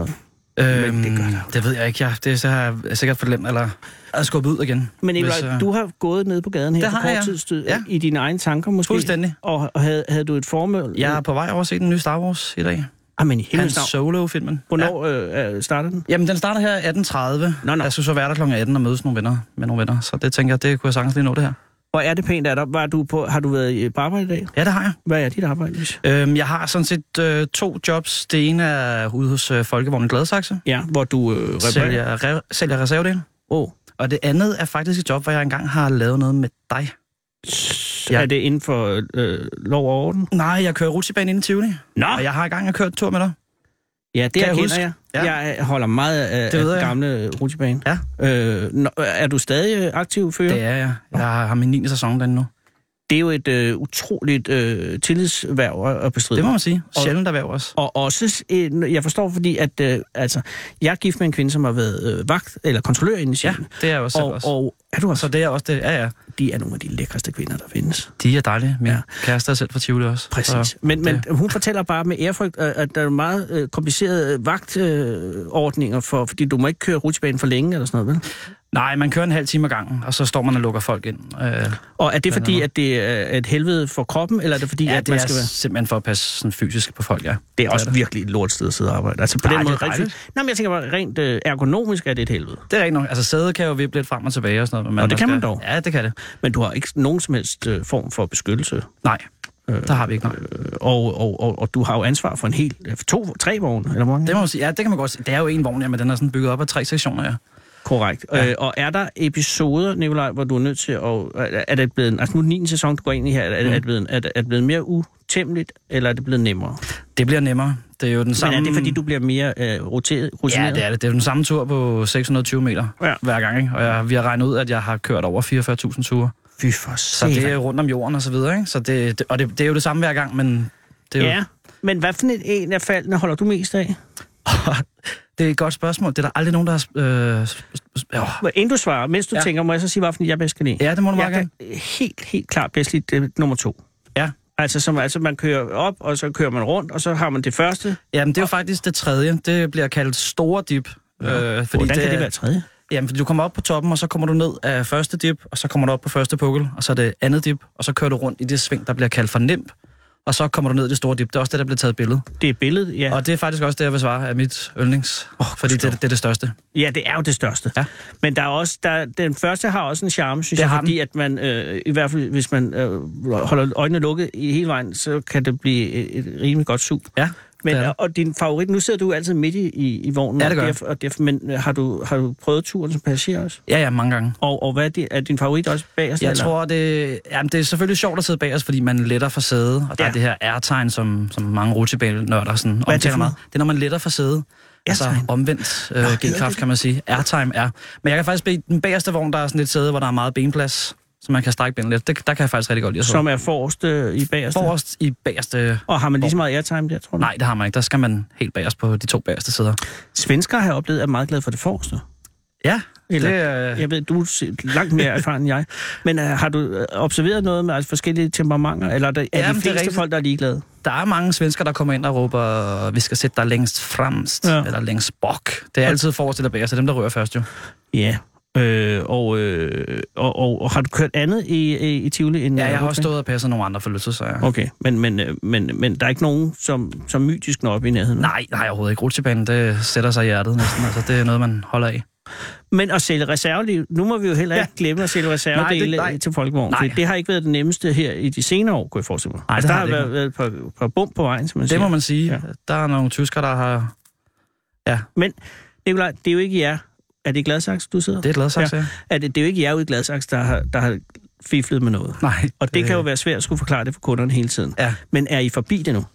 Øhm, det gør der det ved jeg ikke. Ja, det er så har jeg sikkert forlemt, eller er skubbet ud igen. Men Nicolaj, Hvis, øh, du har gået ned på gaden her for kort tid stød, Ja. i dine egne tanker måske. Fuldstændig. Og, og havde, havde du et formål? Jeg er på vej over at se den nye Star Wars i dag. Ah, men i Han himlens navn. Solo-filmen. Hvornår øh, øh, starter den? Jamen, den starter her 18.30. Nå, nå. Jeg skulle så være der kl. 18 og mødes nogle venner, med nogle venner. Så det tænker jeg, det kunne jeg sagtens lige nå det her. Hvor er det pænt, at der var du på, har du været i- på arbejde i dag? Ja, det har jeg. Hvad er dit arbejde? Øhm, jeg har sådan set øh, to jobs. Det ene er ude hos øh, Folkevognen Gladsaxe. Ja, hvor du øh, reparerer. Sælger, re- sælger reservedele. Oh. Og det andet er faktisk et job, hvor jeg engang har lavet noget med dig. Ja. Er det inden for øh, lov og orden? Nej, jeg kører rutsjebane ind i Tivoli. Nå! Og jeg har engang kørt en tur med dig. Ja, det Kan jeg erkender huske? jeg. Ja. Jeg holder meget af, Det af jeg. gamle rutsjebane. Ja. Øh, nå, er du stadig aktiv fører? Det er jeg. Jeg har min 9. sæson derinde nu. det er jo et øh, utroligt øh, tillidshverv at- at bestride. Det må man sige. Sjældent erhverv også. Og også, øh, jeg forstår, fordi at, øh, altså, jeg er gift med en kvinde, som har været øh, vagt eller kontrollør inde i Ja, det er jeg også og, også. og er du også, Så det er også det. Ja, ja. de er nogle af de lækreste kvinder, der findes. De er dejlige. Min Ja. kæreste er selv fra Tivoli også. Præcis. Så Men, men hun fortæller bare med ærefrygt, øh, at der er meget øh, komplicerede vagtordninger, for, fordi du må ikke køre rutsjebanen for længe eller sådan noget, vel? Nej, man kører en halv time ad gangen, og så står man og lukker folk ind. Øh, Og er det fordi, at det er et helvede for kroppen, eller er det fordi, ja, at det man er skal være... simpelthen for at passe sådan fysisk på folk, ja. Det er også det. virkelig et lort sted at sidde og arbejde. Altså på Nej, den måde det er rigtig... Nej, men jeg tænker bare, rent øh, ergonomisk er det et helvede. Det er ikke nok. Altså sædet kan jo vippe lidt frem og tilbage og sådan noget. Men Nå, det kan man dog. Ja, det kan det. Men du har ikke nogen som helst øh, form for beskyttelse. Nej, der har vi ikke noget. Øh, og, og, og, og du har jo ansvar for en hel... øh, For to, tre vogne, eller hvor mange? Det må man sige. Ja, det kan man godt sige. Det er jo en vogn, ja, men den er sådan bygget op af tre sektioner, ja. Korrekt. Ja. Øh, og er der episoder, Nikolaj, hvor du er nødt til at... Er er det blevet... Altså nu det 9. sæson, du går ind i her. Er, mm. er, det, blevet, er, er det blevet mere utæmmeligt, eller er det blevet nemmere? Det bliver nemmere. Det er jo den samme... Men er det, fordi du bliver mere øh, roteret, Ja, rutineret? det er det. Det er jo den samme tur på 620 meter Ja. hver gang, ikke? Og jeg, vi har regnet ud, at jeg har kørt over 44.000 ture. Fy for Så det er rundt om jorden og så videre, ikke? Så det, det, og det, det er jo det samme hver gang, men det er jo, Ja, men hvad for et en af faldene holder du mest af? Det er et godt spørgsmål. Det er der aldrig nogen, der har... Øh, øh, Inden du svarer, mens du ja. Tænker, må jeg så sige, hvorfor jeg bedst kan lide? ja, det må du meget jeg gerne. helt, helt klart bedst lide det, nummer to. Ja. Altså, som, altså, man kører op, og så kører man rundt, og så har man det første. Jamen, det er jo faktisk det tredje. Det bliver kaldt store dip. Ja. Øh, fordi Hvordan kan det være tredje? Jamen, fordi du kommer op på toppen, og så kommer du ned af første dip, og så kommer du op på første pukkel, og så er det andet dip, og så kører du rundt i det sving, der bliver kaldt for nimp, og så kommer du ned i det store dip. Det er også det, der bliver taget billede. Det er billedet, ja. Og det er faktisk også det, jeg vil svare, er mit yndlings. Oh, fordi det, det er det største. Ja, det er jo det største. Ja. Men der er også, der, den første har også en charme, synes Det jeg, har fordi at man, øh, i hvert fald hvis man øh, holder øjnene lukket i hele vejen, så kan det blive et, et rimelig godt sug. Ja, Men, det det. og din favorit, nu sidder du altid midt i, i, i vognen. Ja, det gør og derfor, og derfor, men har du, har du prøvet turen som passager også? Ja, ja, mange gange. Og, og hvad er, det, er din favorit også bagerst? Jeg eller? tror, det, jamen, det er selvfølgelig sjovt at sidde bag os, fordi man letter for sæde, og der Ja. er det her airtime, som, som mange rutsjebanenørder sådan er det omtaler for meget. Det er, når man letter for sæde. Altså omvendt øh, Nå, G-kraft, det kan man sige. Airtime er. Men jeg kan faktisk bede den bagerste vogn, der er sådan et sæde, hvor der er meget benplads, så man kan strække benene lidt. Det, der kan jeg faktisk rigtig godt lide. Som er forrest øh, i bagerste? Forrest i bagerste... Og har man lige så meget airtime der, tror du? Nej, det har man ikke. Der skal man helt bagerst på de to bagerste sæder. Svensker har jeg oplevet, er meget glade for det forreste. Ja, Eller, det er... Jeg ved, du er langt mere erfaren end jeg. Men uh, har du øh, observeret noget med altså, forskellige temperamenter? Eller er, der, er Jamen, de det er fleste folk, der er ligeglade? Der er mange svensker, der kommer ind og råber, vi skal sætte dig længst fremst, ja. eller længst bok. Det er altid forrest eller bagerst, det er dem, der rører først jo. Ja. Øh, og, øh, og, og, og har du kørt andet i, i, i Tivoli? End, Ja, jeg har også stået og passet nogle andre forlystelser. Okay, men, men, øh, men, men der er ikke nogen, som, som mytisk når op i nærheden? Nej, nej, overhovedet ikke. Rutsjebanen, det sætter sig i hjertet næsten. Altså, det er noget, man holder af. Men at sælge reserveliv, nu må vi jo heller Ja. ikke glemme at sælge reservedele Nej, det- nej. til folkevogn. Nej. Det har ikke været det nemmeste her i de senere år, kunne jeg forestille mig. Nej, altså, det der har har det været, været et par, par bump på vejen, som man Det siger. må man sige. Ja. Ja. Der er nogle tyskere, der har... Men, Nicolaj, det er jo ikke jer. Er det i Gladsaxe, du sidder? Det er Gladsaxe, ja. Er det, det er jo ikke jer ude i Gladsaxe, der har, der har fiflet med noget. Nej. Og det kan jo være svært at skulle forklare det for kunderne hele tiden. Ja. Men er I forbi det nu?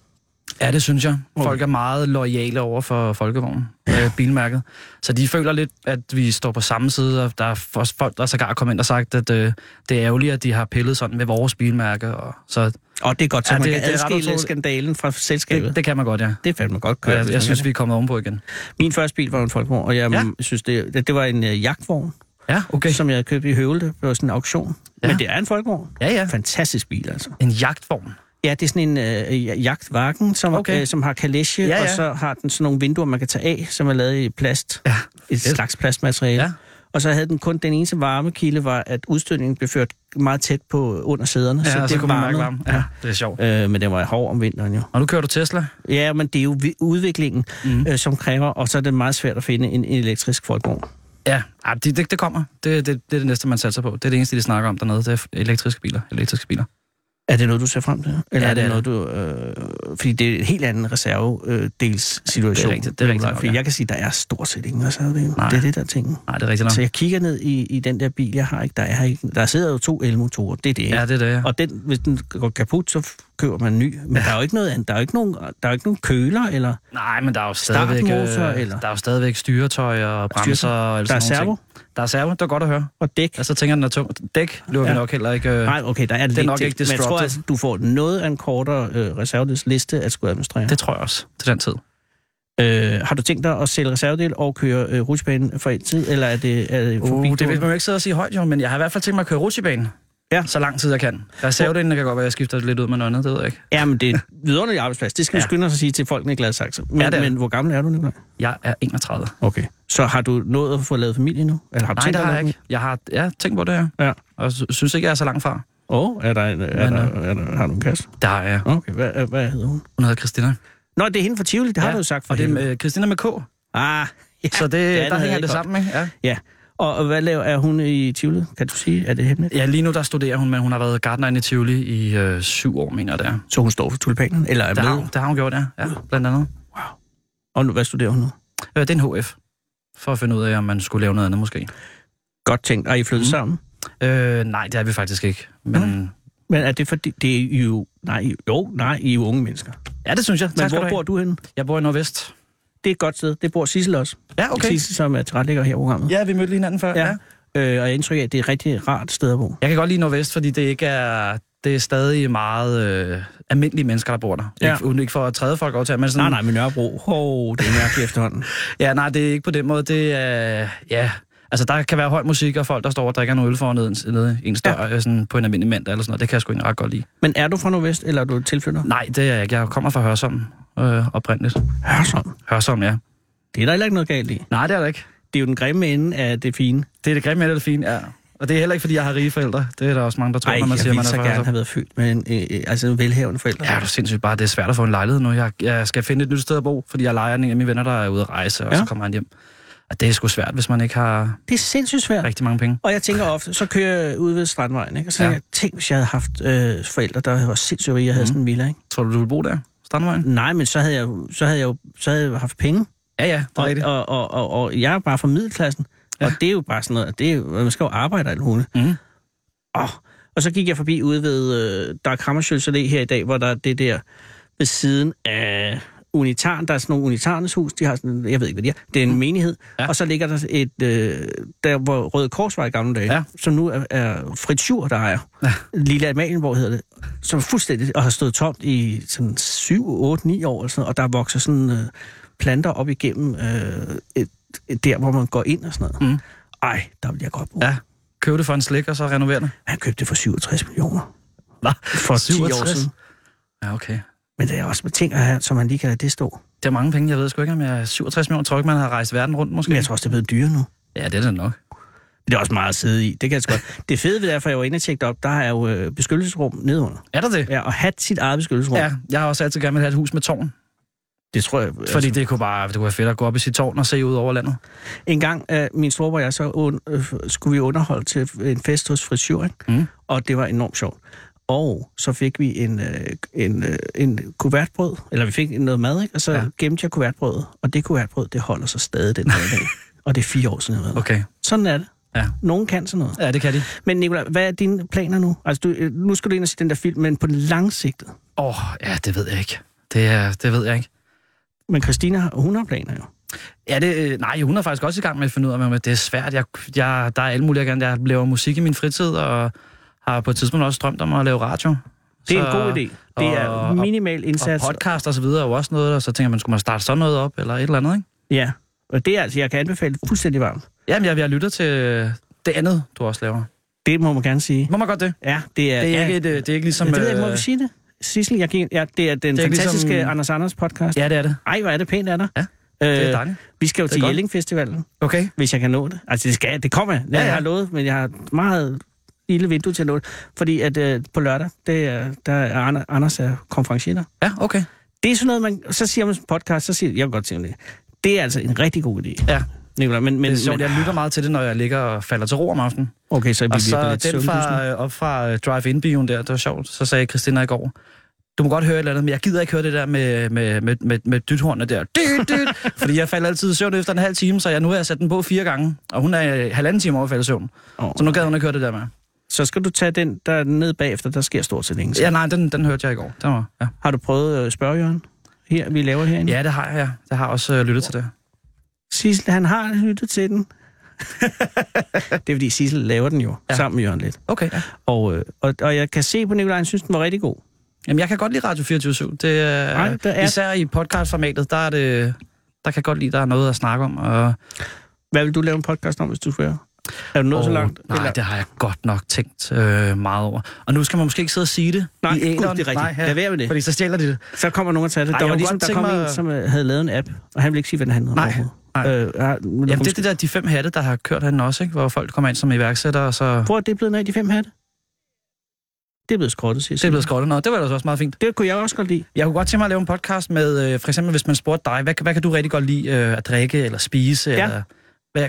Ja, det synes jeg. Folk er meget lojale over for Folkevognen, øh, bilmærket. Så de føler lidt, at vi står på samme side, og der er også folk, der sågar kommet ind og sagt, at øh, det er ærgerligt, at de har pillet sådan med vores bilmærke. Og, så Og det er godt, så Ja, ja, man det- kan det adskille skandalen fra selskabet. det, Det, kan man godt, ja. det er fandme godt kørt. jeg, hvis jeg man synes, vi er kommet ovenpå igen. Min første bil var en folkevogn, og jeg Ja. ja. synes, det, det, det var en uh, jagtvogn, Ja, okay. som jeg købte i Høvelde på sådan en auktion. Ja. Men det er en folkevogn. Ja, ja. Fantastisk bil, altså. En jagtvogn. Ja, det er sådan en uh, jagtvagen, som, Okay. uh, som har kalesje, Ja, ja, ja. og så har den sådan nogle vinduer, man kan tage af, som er lavet i plast. Ja. Et Fedt. slags plastmateriale. Ja. Og så havde den kun den eneste varmekilde, var, at udstødningen blev ført meget tæt på under sæderne. Ja, så, så kunne man mærke varme. Ja, det er sjovt. Øh, men det var hård om vinteren jo. Og nu kører du Tesla. Ja, men det er jo vi- udviklingen, mm. øh, som kræver, og så er det meget svært at finde en, en elektrisk folkevogn. Ja, det, det, det kommer. Det, det, det er det næste, man satser på. Det er det eneste, de snakker om dernede. Det er elektriske biler. Elektriske biler. Er det noget, du ser frem til? Eller Ja, er det, det er noget, du... Øh, fordi det er en helt anden reservedels situation. Det er rigtigt, det er rigtigt nok, Fordi ja. jeg kan sige, der er stort set ingen reservedel. Nej. Det er det, der er tingen. Nej, det er rigtigt nok. Så jeg kigger ned i, i den der bil, jeg har ikke. Der, er ikke, der sidder jo to elmotorer, det er det. ikke? Ja, det er det, ja. Og den, hvis den går kaput, så køber man en ny. Men ja. der er jo ikke noget andet. Der er jo ikke nogen, der er ikke nogen køler, eller Nej, men der er jo stadigvæk, øh, eller? der er jo stadigvæk styretøj og bremser og alle der er sådan servo ting. Der er servo, det er godt at høre. og dæk. Jeg så tænker, den er tung. Dæk løber ja. vi nok heller ikke... Øh, Nej, okay, der er, er lidt nok til, ikke Men jeg tror, disrupted. altså, du får noget af en kortere øh, reservedelsliste at skulle administrere. det tror jeg også, til den tid. Øh, har du tænkt dig at sælge reservedel og køre øh, rutsjebanen for en tid, eller er det, er det forbi? Uh, det vil man jo ikke sidde og sige højt, jo, men jeg har i hvert fald tænkt mig at køre rutsjebane. Ja. Så lang tid jeg kan. Reservedelen kan godt være, at jeg skifter lidt ud med noget andet, det ved jeg ikke. Ja, men det er et vidunderligt arbejdsplads. Det skal ja. vi Ja. skynde os at sige til folkene i Gladsaxe. Men, Ja, det men hvor gammel er du nu? Jeg er 31. Okay. Så har du nået at få lavet familie nu? Eller har du Nej, tænkt det har jeg ikke. Jeg har ja, tænkt på det her. Ja. Og sy- synes ikke, jeg er så langt fra. Åh, oh, er der, en, er, Men, der, er der, har du en kæreste? Der er jeg. Okay, hvad, hvad hedder hun? Hun hedder Christina. Nå, det er hende fra Tivoli, det har ja. du jo sagt for Og det er med, Christina med K. Ah, ja, Så det, det der hænger det sammen, ikke? Ja. Ja. Og, hvad laver er hun i Tivoli? Kan du sige, er det hemmeligt? ja, lige nu der studerer hun, men hun har været gartner i Tivoli i øh, syv år, mener jeg det er. Så hun står for tulipanen? Eller er med? har, det har hun gjort, ja. ja blandt andet. Og nu, hvad studerer hun nu? Øh, det er en HF. for at finde ud af, om man skulle lave noget andet måske. Godt tænkt. Og I flyttet mm. sammen? Øh, nej, det er vi faktisk ikke. Men, Men er det fordi, det er jo... Nej, jo, nej, I er jo unge mennesker. ja, det synes jeg. Men Tak hvor du bor du henne? Jeg bor i Nordvest. Det er et godt sted. Det bor Sissel også. Ja, okay. Sissel, som er tilrettelægger her i programmet. Ja, vi mødte lige hinanden før. Ja. ja. Øh, og jeg indtryk af, at det er et rigtig rart sted at bo. Jeg kan godt lide Nordvest, fordi det ikke er... Det er stadig meget øh, almindelige mennesker, der bor der. Ja. Ikke, ikke for at træde folk over til, men sådan... Nej, nej, men Nørrebro. Hov, det er mærkeligt efterhånden. Ja, nej, det er ikke på den måde. Det er... Ja, altså der kan være høj musik, og folk, der står og drikker en øl for nede, nede en større, ja. sådan på en almindelig mandag eller sådan noget. Det kan jeg sgu egentlig ret godt lide. Men er du fra Nordvest, eller er du tilflytter? Nej, det er jeg ikke. Jeg kommer fra Hørsholm øh, oprindeligt. Hørsholm. Hørsholm, ja. Det er der heller ikke noget galt i. Nej, det er der ikke. Det er jo den grimme ende af det fine. Det er det grimme, eller det fine, ja. Og det er heller ikke, fordi jeg har rige forældre. Det er der også mange, der tror, Ej, når man siger, ville man er så gerne have været født med en, øh, øh, altså en velhavende forældre. Ja, det er sindssygt bare. Det er svært at få en lejlighed nu. Jeg, jeg skal finde et nyt sted at bo, fordi jeg leger en af mine venner, der er ude at rejse, og Ja. så kommer han hjem. Og det er sgu svært, hvis man ikke har Det er sindssygt svært. rigtig mange penge. Og jeg tænker ofte, så kører jeg ud ved Strandvejen, ikke? og så Ja. jeg, tænk, hvis jeg havde haft øh, forældre, der var sindssygt rige, og havde Mhm. sådan en villa, ikke? Tror du, du vil bo der? Strandvejen? Nej, men så havde jeg, så havde jeg jo så havde jeg haft penge. Ja, ja, det er Og, rigtigt. og, og, og, og, jeg er bare fra middelklassen. Ja. Og det er jo bare sådan noget, det er jo, man skal jo arbejde muligt. Mhm. Oh. Og så gik jeg forbi ude ved, øh, der er Krammersjøls Allé her i dag, hvor der er det der ved siden af Unitaren. Der er sådan nogle Unitarens hus, de har sådan, jeg ved ikke, hvad de er. Det er en menighed. Ja. Og så ligger der et, øh, der hvor Røde Kors var i gamle dage, Ja. som nu er, er Fritz Schur, der ejer. Ja. Lille Amalienborg hedder det. Som er fuldstændig, og har stået tomt i sådan 7, 8, 9 år, eller sådan, og der vokser sådan øh, planter op igennem øh, et, et, der, hvor man går ind og sådan noget. Mm. Ej, der vil jeg godt bo. Ja. Køb det for en slik, og så renovere det. Han købte det for 67 millioner. Hvad? For 10 år 67? siden. Ja, okay. Men det er også med ting så man lige kan lade det stå. Det er mange penge, jeg ved sgu ikke, om jeg er 67 millioner. Tror ikke, man har rejst verden rundt, måske? Men jeg tror også, det er blevet dyre nu. Ja, det er det nok. Det er også meget at sidde i. Det kan jeg godt. Det fede ved derfor, jeg var inde og tjekke op, der er jo øh, beskyttelsesrum nedenunder. Er der det? Ja, og have sit eget beskyttelsesrum. Ja, jeg har også altid gerne vil have et hus med tårn. Det tror jeg. Fordi det kunne bare det kunne være fedt at gå op i sit tårn og se ud over landet. En gang, øh, min storebror og jeg, så un, øh, skulle vi underholde til en fest hos ikke? Mm. og det var enormt sjovt. Og så fik vi en, øh, en, øh, en kuvertbrød, eller vi fik noget mad, ikke? og så Ja. gemte jeg kuvertbrødet. Og det kuvertbrød, det holder sig stadig den i dag. Og det er fire år siden, jeg har. Okay. Sådan er det. Ja. Nogen kan sådan noget. Ja, det kan de. Men Nicolaj, hvad er dine planer nu? Altså, du, øh, nu skal du ind og se den der film, men på den lange sigtet. Åh, oh, ja, det ved jeg ikke. Det, er, det ved jeg ikke. Men Christina, hun har planer jo. Ja, det, nej, hun er faktisk også i gang med at finde ud af, at det er svært. Jeg, jeg, der er alle mulige, jeg gerne. Jeg laver musik i min fritid, og har på et tidspunkt også drømt om at lave radio. Det er Så- en god idé. Det er og- minimal Og indsats. podcast og så videre er jo også noget, og så tænker man, skulle man starte sådan noget op, eller et eller andet, ikke? Ja, og det er altså, jeg kan anbefale fuldstændig varmt. Jamen, jeg, jeg lytter til det andet, du også laver. Det må man gerne sige. Må man godt det? Ja, det er... Det er ja, ikke, et, øh, det er ikke ligesom... Det ved jeg ikke, må øh, vi sige det? Sissel, jeg gik, ja, det er den Det er ikke fantastiske ligesom- Anders Anders podcast. Ja, det er det. Ej, hvor er det pænt dig. Ja, øh, Det er dejligt. Vi skal jo Det er til. Jelling Festivalen, Okay. hvis jeg kan nå det. Altså, det, skal, det kommer jeg. Ja, Jeg ja. har lovet, men jeg har meget lille vindue til at det. Fordi at øh, på lørdag, det er, der er Ander- Anders er konferencier. Ja, okay. Det er sådan noget, man... Så siger man som podcast, så siger jeg, godt sige det. Det er altså en rigtig god idé. Ja, Nicolaj, men, men, det er sjovt. men, Jeg lytter meget til det, når jeg ligger og falder til ro om aftenen. Okay, så jeg Og bliver så lidt den fra, øh, op fra øh, Drive-In-bioen der, det var sjovt. Så sagde Christina i går, du må godt høre et eller andet, men jeg gider ikke høre det der med, med, med, med, med dythornene der. Dyt, dyt. Fordi jeg falder altid i søvn efter en halv time, så jeg, nu har jeg sat den på fire gange. Og hun er øh, halvanden time over at falde i søvn. Åh, Så nu gad hun ikke høre det der med. Så skal du tage den, der er nede bagefter, der sker stort set ingenting. Ja, nej, den, den hørte jeg i går. Den var, ja. Har du prøvet at spørge Jørgen? Her, vi laver herinde? ja, det har jeg. ja. Jeg har også øh, lyttet til det. Sissel, han har lyttet til den. det er fordi Sissel laver den jo, Ja. sammen med Jørgen lidt. Okay, ja. Og, øh, og, og jeg kan se på Nicolaj, han synes, den var rigtig god. Jamen, jeg kan godt lide Radio 24 Det er, Nej, der er- Især i podcastformatet, der er det... Der kan jeg godt lide, der er noget at snakke om. Og, Hvad vil du lave en podcast om, hvis du skulle Er du nået så Åh, langt? Nej, det har jeg godt nok tænkt øh, meget over. Og nu skal man måske ikke sidde og sige det Nej, i gud, æteren. det er rigtigt. Nej, Lad være med det. Fordi så stjæler de det. Så kommer nogen og tager det. Ej, der var ligesom, der kom mig- en, som øh, havde lavet en app, og han ville ikke sige, hvad den handlede om. Nej, nej. Øh, ja, Jamen, det er det der, de fem hatte, der har kørt herinde også, ikke? hvor folk kommer ind som iværksættere, og så... Hvor er det blevet af de fem hatte? Det er blevet skrottet, siger Det er blevet skrottet noget. Det var da også meget fint. Det kunne jeg også godt lide. Jeg kunne godt tænke mig at lave en podcast med, øh, for eksempel hvis man spurgte dig, hvad, hvad kan du rigtig godt lide øh, at drikke eller spise? Ja. Eller,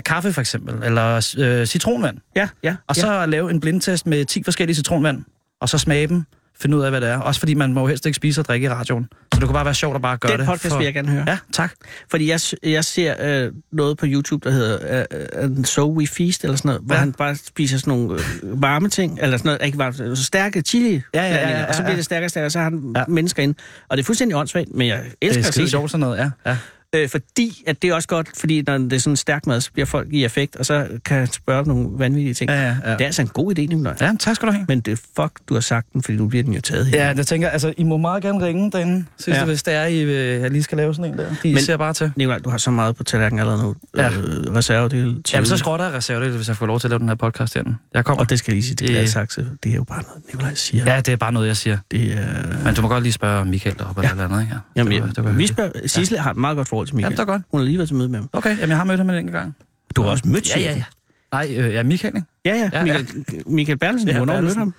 kaffe for eksempel, eller øh, citronvand. Ja, ja. Og så lave en blindtest med 10 forskellige citronvand, og så smage dem, finde ud af, hvad det er. Også fordi man må jo helst ikke spise og drikke i radioen. Så det kunne bare være sjovt at bare gøre Den det. podcast vil jeg gerne høre. Ja, tak. Fordi jeg, jeg ser øh, noget på YouTube, der hedder øh, øh, So We Feast, eller sådan noget, hvor Ja. han bare spiser sådan nogle øh, varme ting, eller sådan noget, ikke varme, øh, stærke chili Ja, ja, ja, ja, og så ja. bliver det stærkere og stærkere, og så har han Ja. ja. mennesker ind. Og det er fuldstændig åndssvagt, men jeg Det elsker er skide det. sjovt sådan noget, ja. ja. Øh, fordi at det er også godt, fordi når det er sådan stærk mad, så bliver folk i effekt, og så kan han spørge om nogle vanvittige ting. Ja, ja, ja. Det er altså en god idé, Nicolaj. Ja, tak skal du have. Men det er fuck, du har sagt den, fordi du bliver den jo taget her. Ja, jeg tænker, altså, I må meget gerne ringe derinde, synes Ja. ja. hvis det er, I, øh, jeg lige skal lave sådan en der. De Men- ser bare til. Nicolaj, du har så meget på tallerkenen allerede nu. Ja. Øh, reservedel. Jamen, så skrotter jeg reservedel, hvis jeg får lov til at lave den her podcast herinde. Jeg kommer. Og det skal jeg lige sige, det er Det- Gladsaxe. Det er jo bare noget, Nicolaj siger. Ja, det er bare noget, jeg siger. Det er... Men du må godt lige spørge Michael deroppe Ja. ja. eller andet, ikke? Ja. Jamen, det, var, det var vi spørger, Sisle har et meget godt forhold til Ja, Michael. det er godt. Hun har lige været til møde med ham. Okay, jamen, jeg har mødt ham en enkelt gang. Du har også mødt Ja, ja, ja. Nej, øh, ja, Michael, ikke? Ja, ja. Ja, Michael, Michael Bertelsen, Ja, hvornår har du mødt Bertelsen. ham?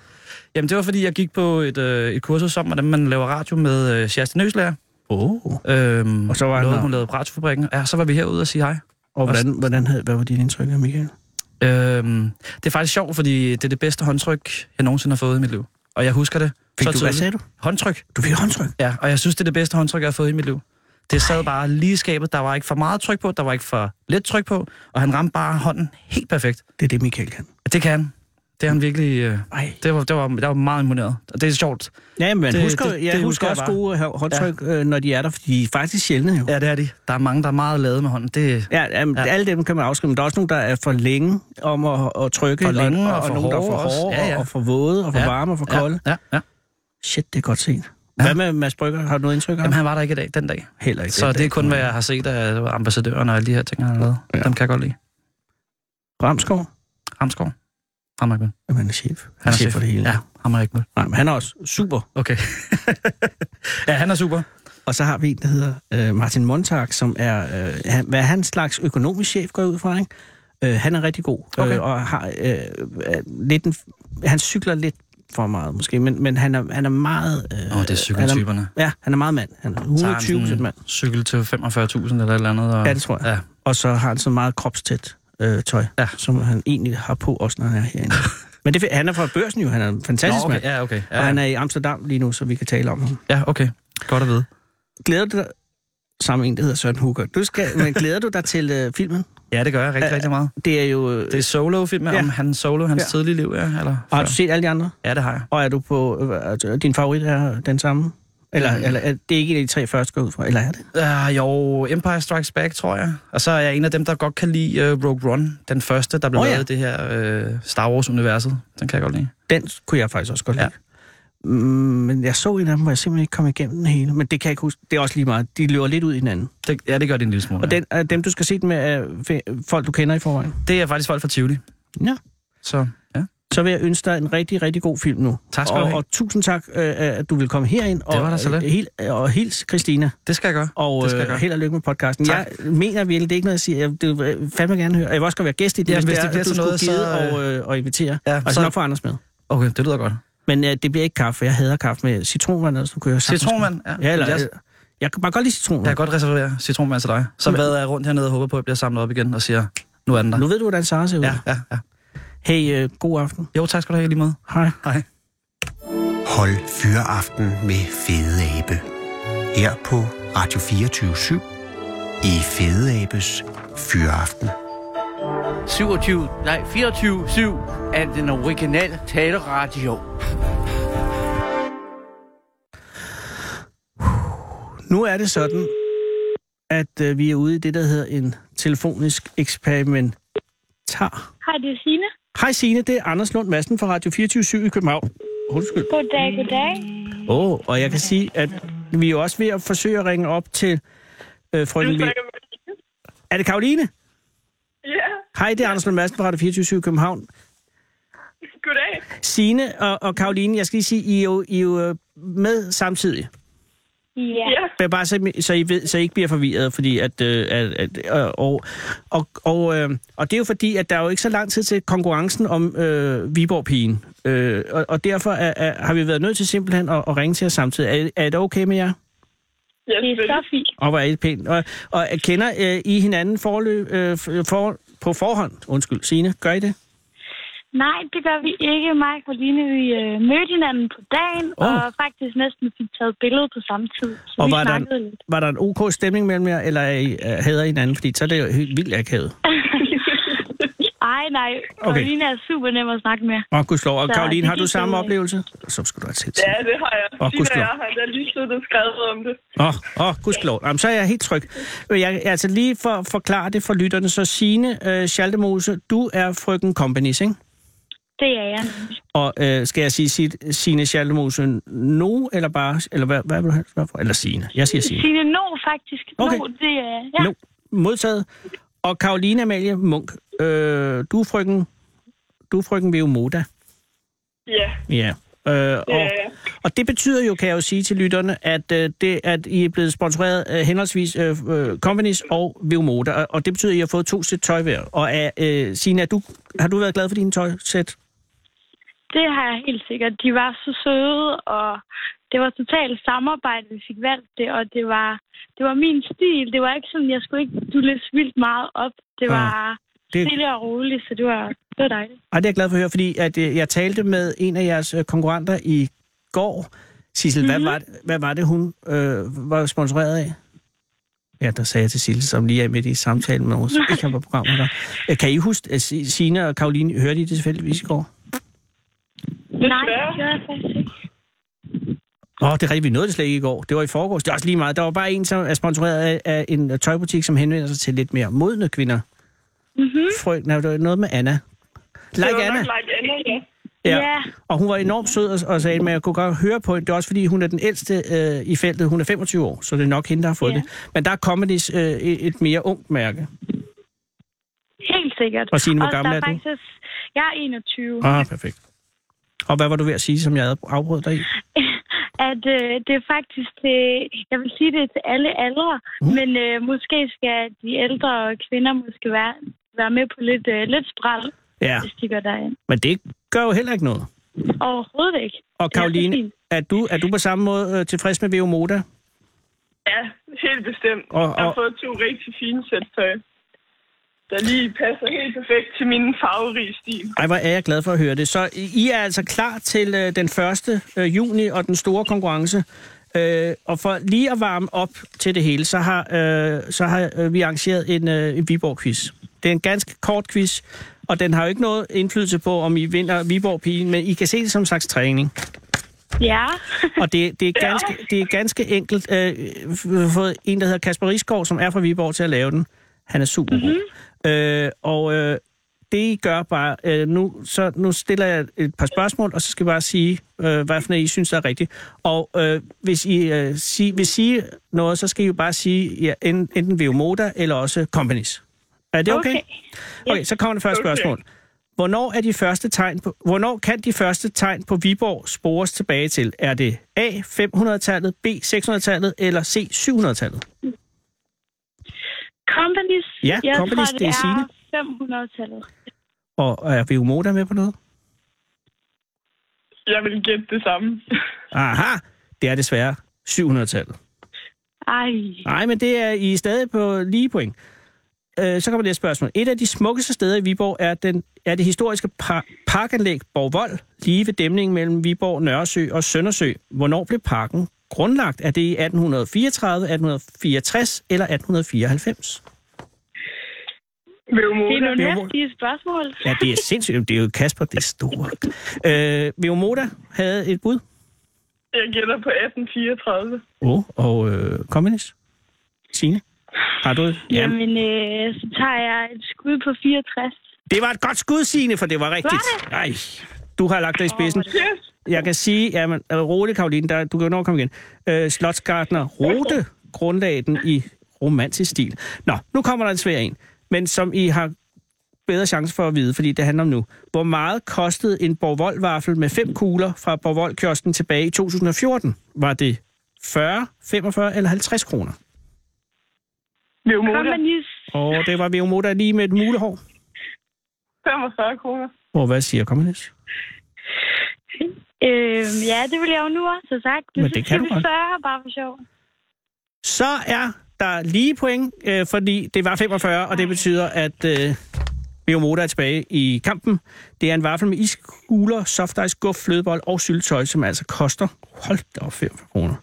Jamen, det var fordi, jeg gik på et, øh, et kursus om, hvordan man laver radio med øh, Sjæste Nøslærer. Åh. Øhm, Og så var han noget, der. hun lavede radiofabrikken. Ja, så var vi herude og sige hej. Og hvordan, hvordan havde, hvad var dit indtryk af Michael? Øhm, det er faktisk sjovt, fordi det er det bedste håndtryk, jeg nogensinde har fået i mit liv. Og jeg husker det. Fik så du, hvad tydeligt. sagde du? Håndtryk. Du fik håndtryk. Ja, og jeg synes, det er det bedste håndtryk, jeg har fået i mit liv. Det sad bare lige i skabet. Der var ikke for meget tryk på, der var ikke for lidt tryk på, og han ramte bare hånden helt perfekt. Det er det, Michael kan. Det kan han. Det er han virkelig... Øh, Ej. det, var, det, var, det var meget imponeret. Og det er sjovt. Ja, men Det- det, husker, det- det, det jeg husker husker jeg også bare. gode hå- håndtryk, ja. når de er der, fordi de er faktisk sjældne jo. Ja, det er de. Der er mange, der er meget lavet med hånden. Det, Ja, jamen, Ja. ja. alle dem kan man afskrive, men der er også nogle, der er for længe om at, at trykke. For længe og, og for nogle, der er for hårde Ja, ja. og for våde, og for Ja. varme, og for ja, kolde. Ja, ja. Shit, det er godt set. Hvad med Mads Brygger? Har du noget indtryk af Jamen, han var der ikke i dag, den dag. Heller ikke. Så det er kun, hvad jeg har set af ambassadøren og alle de her ting, han har lavet. Ja. Dem kan jeg godt lide. Ramskov? Ramskov. Ham er ikke med. Jamen, han er chef. Han, Han er chef for det hele. Ja, ham er ikke med. Nej, men han er også super. Okay. ja, han er super. Og så har vi en, der hedder øh, Martin Montag, som er, øh, han, hvad er han slags økonomisk chef, går jeg ud fra, ikke? Øh, han er rigtig god, Okay. øh, og har øh, øh, lidt en, han cykler lidt for meget måske, men, men han, er, han er meget... Øh, Åh, det er han er, cykeltyperne. Ja, han er meget mand. Han er 120 procent mand. cykel til 45.000 eller et eller andet. Og, Ja, det tror jeg. Ja, Og så har han så meget kropstæt øh, tøj, Ja. som han egentlig har på, også når han er herinde. men det, han er fra børsen jo, han er en fantastisk Nå, mand. okay. Ja, okay. Ja, Og han er i Amsterdam lige nu, så vi kan tale om ham. ja, okay. Godt at vide. Glæder du dig, sammen med en, der hedder Søren Hooker, du skal, men glæder du dig til øh, filmen? Ja, det gør jeg rigtig, Ja, rigtig meget. Det er jo... Øh, Det er solo-film Ja. ja. om hans solo, hans Ja. ja. tidlige liv, ja? Eller, har du set alle de andre? Ja, det har jeg. Og er du på... Øh, altså, din favorit er den samme? Eller, Mm. eller er det ikke en af de tre første, går ud fra? Eller er det? Uh, jo, Empire Strikes Back, tror jeg. Og så er jeg en af dem, der godt kan lide uh, Rogue One. Den første, der blev oh, ja. lavet i det her uh, Star Wars-universet. Den kan jeg godt lide. Den kunne jeg faktisk også godt Ja. lide. Mm, Men jeg så en af dem, hvor jeg simpelthen ikke kom igennem den hele. Men det kan jeg ikke huske. Det er også lige meget. De løber lidt ud i hinanden. Det, ja, det gør det en lille smule. Og den, er dem, du skal se den med, er folk, du kender i forvejen. Det er faktisk folk fra Tivoli. Ja. Så ja, Så vil jeg ønske dig en rigtig, rigtig god film nu. Tak skal og, du have. Og tusind tak, øh, at du vil komme herind. Det var da så lidt. Og, helt, og hils Christina. det skal jeg gøre. Og Det skal jeg øh, gøre. held og lykke med podcasten. Tak. Jeg mener virkelig, det er ikke noget, jeg siger. Jeg det vil fandme gerne høre. Jeg vil også godt være gæst i det, Jamen, hvis det det er, bliver at du til noget, så, og, øh, og invitere. Ja, og så så- nok få Anders med. Okay, det lyder godt. Men øh, det bliver ikke kaffe. Jeg hader kaffe med citronvand. Altså, nu kunne jeg Citronvand? Ja. Ja, eller, Jeg- jeg, jeg kan bare godt lide citronvand. Jeg kan godt reservere citronvand til dig. Så hvad er jeg rundt hernede og håber på, at jeg bliver samlet op igen og siger, nu er den der. Nu ved du, hvordan Sara ser ud. Ja, ja, ja. Hey, øh, god aften. Jo, tak skal du have i lige måde. Hej. Hej. Hold Fyraften med Fede Abe. Her på Radio 24 i Fede Abes Fyraften. 27, nej 24-7 af den originale taleradio. Nu er det sådan, at øh, vi er ude i det, der hedder en telefonisk eksperimentar. Hej, det er Signe. Hej Signe, det er Anders Lund Madsen fra Radio 24 i København. Undskyld. Goddag, goddag. Åh, oh, og jeg kan sige, at vi er jo også ved at forsøge at ringe op til øh, frøken... Vi... Er det Karoline? Ja, Hej, det er Anders Lund Madsen fra Radio 24 i København. goddag. Signe og, og Karoline, jeg skal lige sige, I er jo, I er jo øh, med samtidig. Ja. Men bare så, så, I ved, så I ikke bliver forvirret, fordi at... Øh, at, at øh, og, og, og, og det er jo fordi, at der er jo ikke så lang tid til konkurrencen om øh, Viborg-pigen. Øh, og, og derfor er, er, har vi været nødt til simpelthen at, at ringe til jer samtidig. Er, er det okay med jer? Ja, det er så fint. Og hvor er det pænt. Og, og kender øh, I hinanden forløb, øh, for, på forhånd? Undskyld, Signe, gør I det? Nej, det gør vi ikke. Mig og Karoline, vi øh, mødte hinanden på dagen, oh. og faktisk næsten fik taget billede på samme tid. Så Og var der, snakkede lidt. var der en ok stemning mellem jer, eller er øh, hader I hinanden? Fordi så er det jo helt vildt akavet. Ej, nej. Karoline er super nem at snakke med. Åh, gudskelov. Og Karoline, har du samme bedre. oplevelse? Så skulle du have tæt. Ja, det har jeg. Og gudskelov. jeg har da lige siddet og skrevet om det. Åh, oh, oh, gudskelov. Jamen, så er jeg helt tryg. Jeg, altså lige for at forklare det for lytterne, så Signe øh, Schaldemose, du er frøken Companies, ikke? Det er jeg. Og øh, skal jeg sige sit, Signe Schaldemose nu, eller bare, eller hvad, hvad vil du for? Eller Signe. Jeg siger Signe. Signe No, faktisk. Okay. No, det er... Ja. Nu, modtaget. Og Karoline Amalie Munk, øh, du er frøken, du er frøken Veomoda. Ja, Ja. Øh, og, jeg. og det betyder jo, kan jeg jo sige til lytterne, at, øh, det, at I er blevet sponsoreret af henholdsvis øh, øh, Companies og Veomoda, og, og det betyder, at I har fået to sæt tøj hver. Og er, øh, Signe, er du, har du været glad for dine tøjsæt? Det har jeg helt sikkert. De var så søde, og det var totalt samarbejde, vi fik valgt det, og det var, det var min stil. Det var ikke sådan, jeg skulle ikke dulle vildt meget op. Det var Ah, det- stille og roligt, så det var, det var dejligt. Ej, det er jeg glad for at høre, fordi at, øh, jeg talte med en af jeres øh, konkurrenter i går. Sissel, mm-hmm. hvad, var det, hvad var det, hun øh, var sponsoreret af? Ja, der sagde jeg til Sissel, som lige er midt i samtalen med os. Ikke på programmet der. Øh, Kan I huske, at Si- Signe og Karoline, hørte I det tilfældigvis i går? Nej, det faktisk ikke. Åh, det er rigtigt, vi nåede det slet ikke i går. Det var i forgårs. Det er også lige meget. Der var bare en, som er sponsoreret af, af en tøjbutik, som henvender sig til lidt mere modne kvinder. Mm-hmm. Frø, nej, det var noget med Anna. Det Like var Anna. nok like Anna, ja. Ja. Ja. Og hun var enormt sød og, og sagde, men jeg kunne godt høre på hende. Det er også fordi, hun er den ældste øh, i feltet. Hun er 25 år, så det er nok hende, der har fået Ja. det. Men der er Comedies øh, et mere ungt mærke. Helt sikkert. Og Signe, hvor Og gammel der er du? Faktisk, jeg er 21. Ah, perfekt. Og hvad var du ved at sige, som jeg afbrudt dig i? At øh, det er faktisk til, jeg vil sige det er til alle aldre, mm. men øh, måske skal de ældre kvinder måske være, være med på lidt, øh, lidt spral, Ja, hvis de går derind. men det gør jo heller ikke noget. Overhovedet ikke. Og er Karoline, fint. er du, er du på samme måde øh, tilfreds med VO Moda? Ja, helt bestemt. Og- Jeg har og- fået to rigtig fine sæt tøj, der lige passer helt perfekt til min farverige stil. Ej, hvor er jeg glad for at høre det. Så I er altså klar til øh, den 1. Øh, juni og den store konkurrence. Øh, og for lige at varme op til det hele, så har, øh, så har øh, vi arrangeret en, øh, en Viborg-quiz. Det er en ganske kort quiz, og den har jo ikke noget indflydelse på, om I vinder Viborg-pigen, men I kan se det som en slags træning. Ja. Og det, det, er, ganske, det er ganske enkelt. Øh, vi har fået en, der hedder Kasper Risgaard, som er fra Viborg, til at lave den. Han er super god. Mm-hmm. Øh, og øh, det I gør bare, øh, nu, så, nu stiller jeg et par spørgsmål, og så skal jeg bare sige, øh, hvad for noget I synes, der er rigtigt. Og øh, hvis I øh, sig, vil sige noget, så skal I jo bare sige ja, en- enten Veomoda eller også Companies. Er det okay? Okay. Okay, så kommer det første Okay. spørgsmål. Hvornår er de første tegn på, hvornår kan de første tegn på Viborg spores tilbage til? Er det A 500-tallet, B 600-tallet eller C 700-tallet? Companies. Ja, jeg Companies, tror, det er Signe. 500-tallet. Og er Veomoda med på noget? Jeg vil gætte det samme. Aha, det er desværre 700-tallet. Ej. Nej, men det er I er stadig på lige point. Øh, så kommer det et spørgsmål. Et af de smukkeste steder i Viborg er, den, er det historiske par, parkanlæg Borgvold, lige ved dæmningen mellem Viborg, Nørresø og Søndersø. Hvornår blev parken grundlagt? Er det i 1834, 1864 eller 1894? Det er nogle Veomoda. hæftige spørgsmål. Ja, det er sindssygt. Det er jo Kasper, det er stort. Øh, Veomoda havde et bud. Jeg gætter på 1834. Oh, og øh, Communis? Signe? Har du et? Ja. Jamen, øh, så tager jeg et skud på 64. Det var et godt skud, Signe, for det var rigtigt. Var Nej, du har lagt dig i spidsen. Yes! Jeg kan sige, jamen, øh, rolig, Karoline, der, du kan jo nå at komme igen. Øh, Slotsgartner Rode grundlagde den i romantisk stil. Nå, nu kommer der en svær en, men som I har bedre chance for at vide, fordi det handler om nu. Hvor meget kostede en Borgvold-vaffel med fem kugler fra Borgvold-kiosken tilbage i 2014? Var det 40, 45 eller 50 kroner? Veomoda. Og det var Veomoda lige med et mulehår. 45 kroner. Og hvad siger Kommunis? Øh, ja, det vil jeg jo nu også have sagt. Men Så det kan du godt. 40, bare for sjov. Så er der lige point, øh, fordi det var 45, og det betyder, at øh, Moda er tilbage i kampen. Det er en vaffel med iskugler, soft ice, guf, flødebold og syltetøj, som altså koster, hold da op, 5 kroner.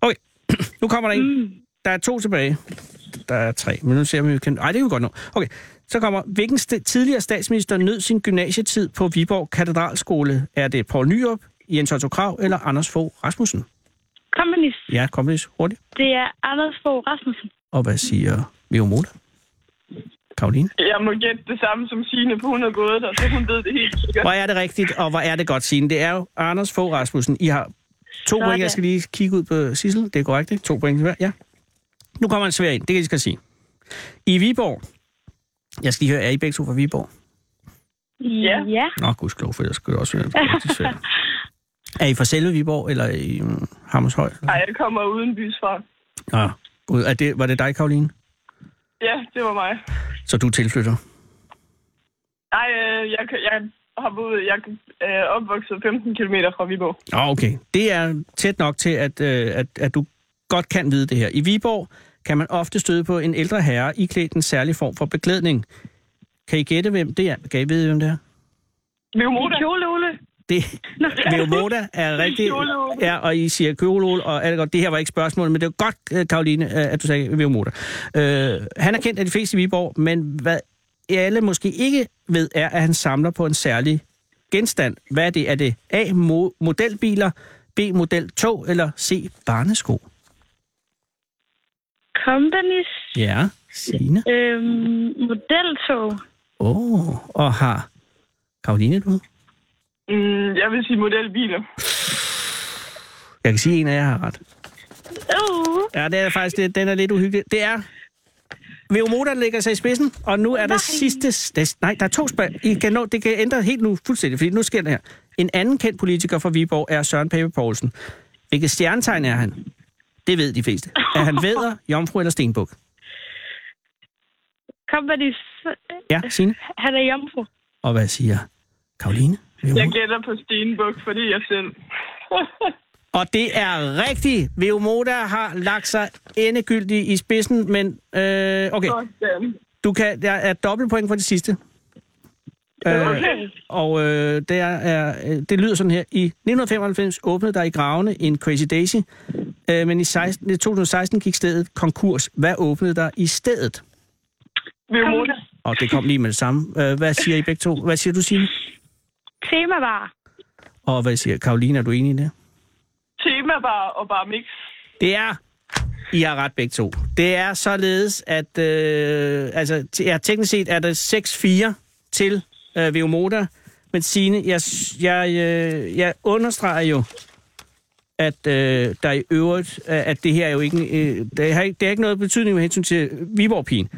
Okay, nu kommer der en. Der er to tilbage. Der er tre, men nu ser vi, om vi kan... Ej, det er jo godt nu. Okay, så kommer, hvilken st- tidligere statsminister nød sin gymnasietid på Viborg Katedralskole? Er det Poul Nyrup, Jens Otto Krav eller Anders Fogh Rasmussen? Kommunist. Ja, kom lige hurtigt. Det er Anders Fogh Rasmussen. Og hvad siger Leo Moda? Karoline? Jeg må gætte det samme som Signe, for hun har gået der, så hun ved det helt sikkert. Hvor er det rigtigt, og hvor er det godt, Signe? Det er jo Anders Fogh Rasmussen. I har to point. Jeg skal lige kigge ud på Sissel. Det er korrekt, ikke? To point hver. Ja. Nu kommer en svær ind. Det kan jeg skal sige. I Viborg. Jeg skal lige høre, er I begge to fra Viborg? Ja. ja. Nå, gudskelov, for jeg skal jo også svært. Er I fra selve Viborg, eller i um, Hammershøj? Ej, jeg kommer uden bys fra. Nå, gud. Er det, var det dig, Karoline? Ja, det var mig. Så du tilflytter? Nej, øh, jeg, jeg har boet, jeg er opvokset 15 km fra Viborg. Nå, okay. Det er tæt nok til, at, øh, at, at du godt kan vide det her. I Viborg kan man ofte støde på en ældre herre iklædt en særlig form for beklædning. Kan I gætte, hvem det er? Kan I vide, hvem det er? Leo Moda. Kjole, Ole. Det, Leo Moda er rigtig... Ja, og I siger Køolol, og alt godt. Det her var ikke spørgsmålet, men det var godt, øh, Karoline, øh, at du sagde Leo Moda. Øh, han er kendt af de fleste i Viborg, men hvad alle måske ikke ved, er, at han samler på en særlig genstand. Hvad er det? Er det A. Mo- modelbiler, B. modeltog, eller C. Barnesko? Companies. Ja, Signe. Øhm, modeltog. Åh, oh, og har Karoline du? Mm, jeg vil sige modelbiler. Jeg kan sige, at en af jer har ret. Uh. Ja, det er faktisk, det, den er lidt uhyggelig. Det er Veo Moda lægger sig i spidsen, og nu er der sidste... Det, nej, der er to spørg. I kan nå, det kan ændre helt nu fuldstændig, fordi nu sker det her. En anden kendt politiker fra Viborg er Søren Pape Poulsen. Hvilket stjernetegn er han? Det ved de fleste. Er han vædder, jomfru eller stenbuk? Companies. Ja, Signe. Han er jomfru. Og hvad siger Karoline? Veo Jeg gætter på Stenbuk, fordi jeg selv. Og det er rigtigt. Veo Moda har lagt sig endegyldigt i spidsen, men øh, okay. Du kan, der er dobbelt point for det sidste. Øh, Okay. og øh, det, er, er, øh, det lyder sådan her. I 1995 åbnede der i gravene en Crazy Daisy, øh, men i 16, i 2016 gik stedet konkurs. Hvad åbnede der i stedet? Leo Moda. Og det kom lige med det samme. Øh, hvad siger I begge to? Hvad siger du, Signe? Temabar. Og hvad siger Karoline? Er du enig i det? Temabar og bare mix. Det er... I har ret begge to. Det er således, at øh, altså, ja, teknisk set er der 6-4 til øh, Veo Moda. Men Signe, jeg, jeg, øh, jeg understreger jo, at øh, der i øvrigt, øh, at det her er jo ikke, øh, det, har ikke, det har ikke noget betydning med hensyn til Viborg-pigen.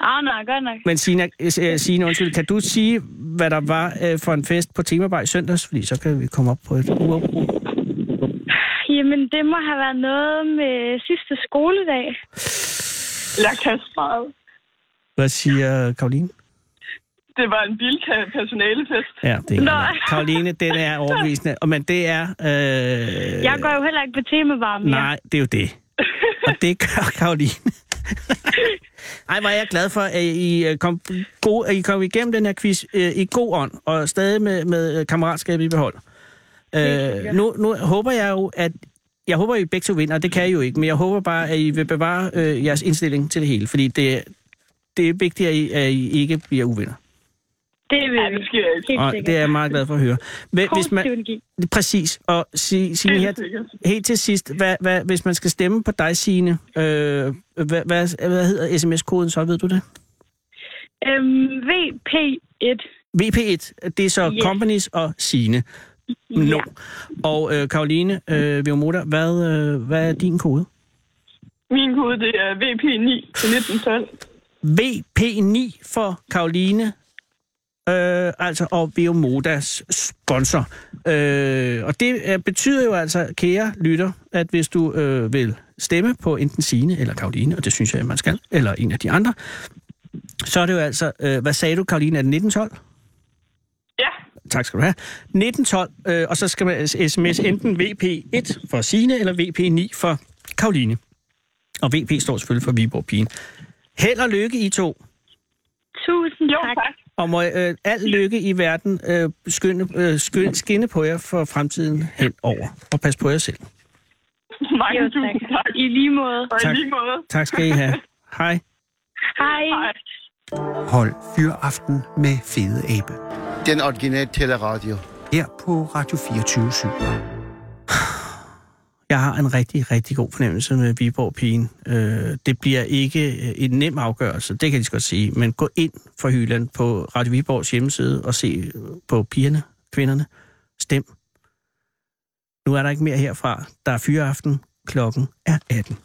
Ah, nej, godt nok. Men Signe, øh, Signe undskyld, kan du sige, hvad der var øh, for en fest på Temabar i søndags? Fordi så kan vi komme op på et uafbrud. Jamen, det må have været noget med sidste skoledag. Meget. Hvad siger Karoline? Det var en bilpersonalefest. Ja, det er Nå. godt. Karoline, den er overbevisende. Og Men det er... Øh, Jeg går jo heller ikke på temabar mere. Nej, det er jo det. Og det gør Karoline. Ej, er jeg glad for, at I øh, kom, god, at I kom igennem den her quiz øh, i god ånd, og stadig med, med kammeratskab i behold. Øh, nu, nu håber jeg jo, at jeg håber, at I begge to vinder, det kan I jo ikke, men jeg håber bare, at I vil bevare øh, jeres indstilling til det hele, fordi det, det er vigtigt, at I, at I ikke bliver uvinder. Det vil vi. det sker ikke. Helt Og det er jeg meget glad for at høre. Hvis Positiv man, energi. præcis. Og sige, sige Helt her, helt til sidst, hvad, hvad, hvis man skal stemme på dig, Signe, øh, hvad, hvad, hvad hedder sms-koden så, ved du det? Øhm, VP1. VP1, det er så Yes. Companies og Signe. No. Ja. Og øh, Karoline øh, Viomoda, hvad, øh, hvad er din kode? Min kode, det er VP9 til 1912. VP9 for Karoline, øh, altså og Biomodas sponsor. Øh, og det øh, betyder jo altså, kære lytter, at hvis du øh, vil stemme på enten Signe eller Karoline, og det synes jeg, man skal, eller en af de andre, så er det jo altså, øh, hvad sagde du, Karoline, er det 1912? Ja, Tak skal du have. 1912, øh, og så skal man sms enten VP1 for Signe, eller VP9 for Karoline. Og VP står selvfølgelig for Viborg Pigen. Held og lykke, I to. Tusind jo tak. tak. Og må øh, al lykke i verden øh, skynde, øh, skynde, skinne på jer for fremtiden hen over. Og pas på jer selv. Mange Jo, tak. tak. I lige måde. Og Tak. i lige måde. Tak skal I have. Hej. Hej. Hej. Hold Fyraften med Fede Abe. Den originale teleradio. Her på Radio 24 jeg har en rigtig, rigtig god fornemmelse med Viborg Pigen. Øh, det bliver ikke øh, en nem afgørelse, det kan jeg godt sige, men gå ind for Hyland på Radio Viborgs hjemmeside og se øh, på pigerne, kvinderne. Stem. Nu er der ikke mere herfra. Der er fyreaften. Klokken er 18.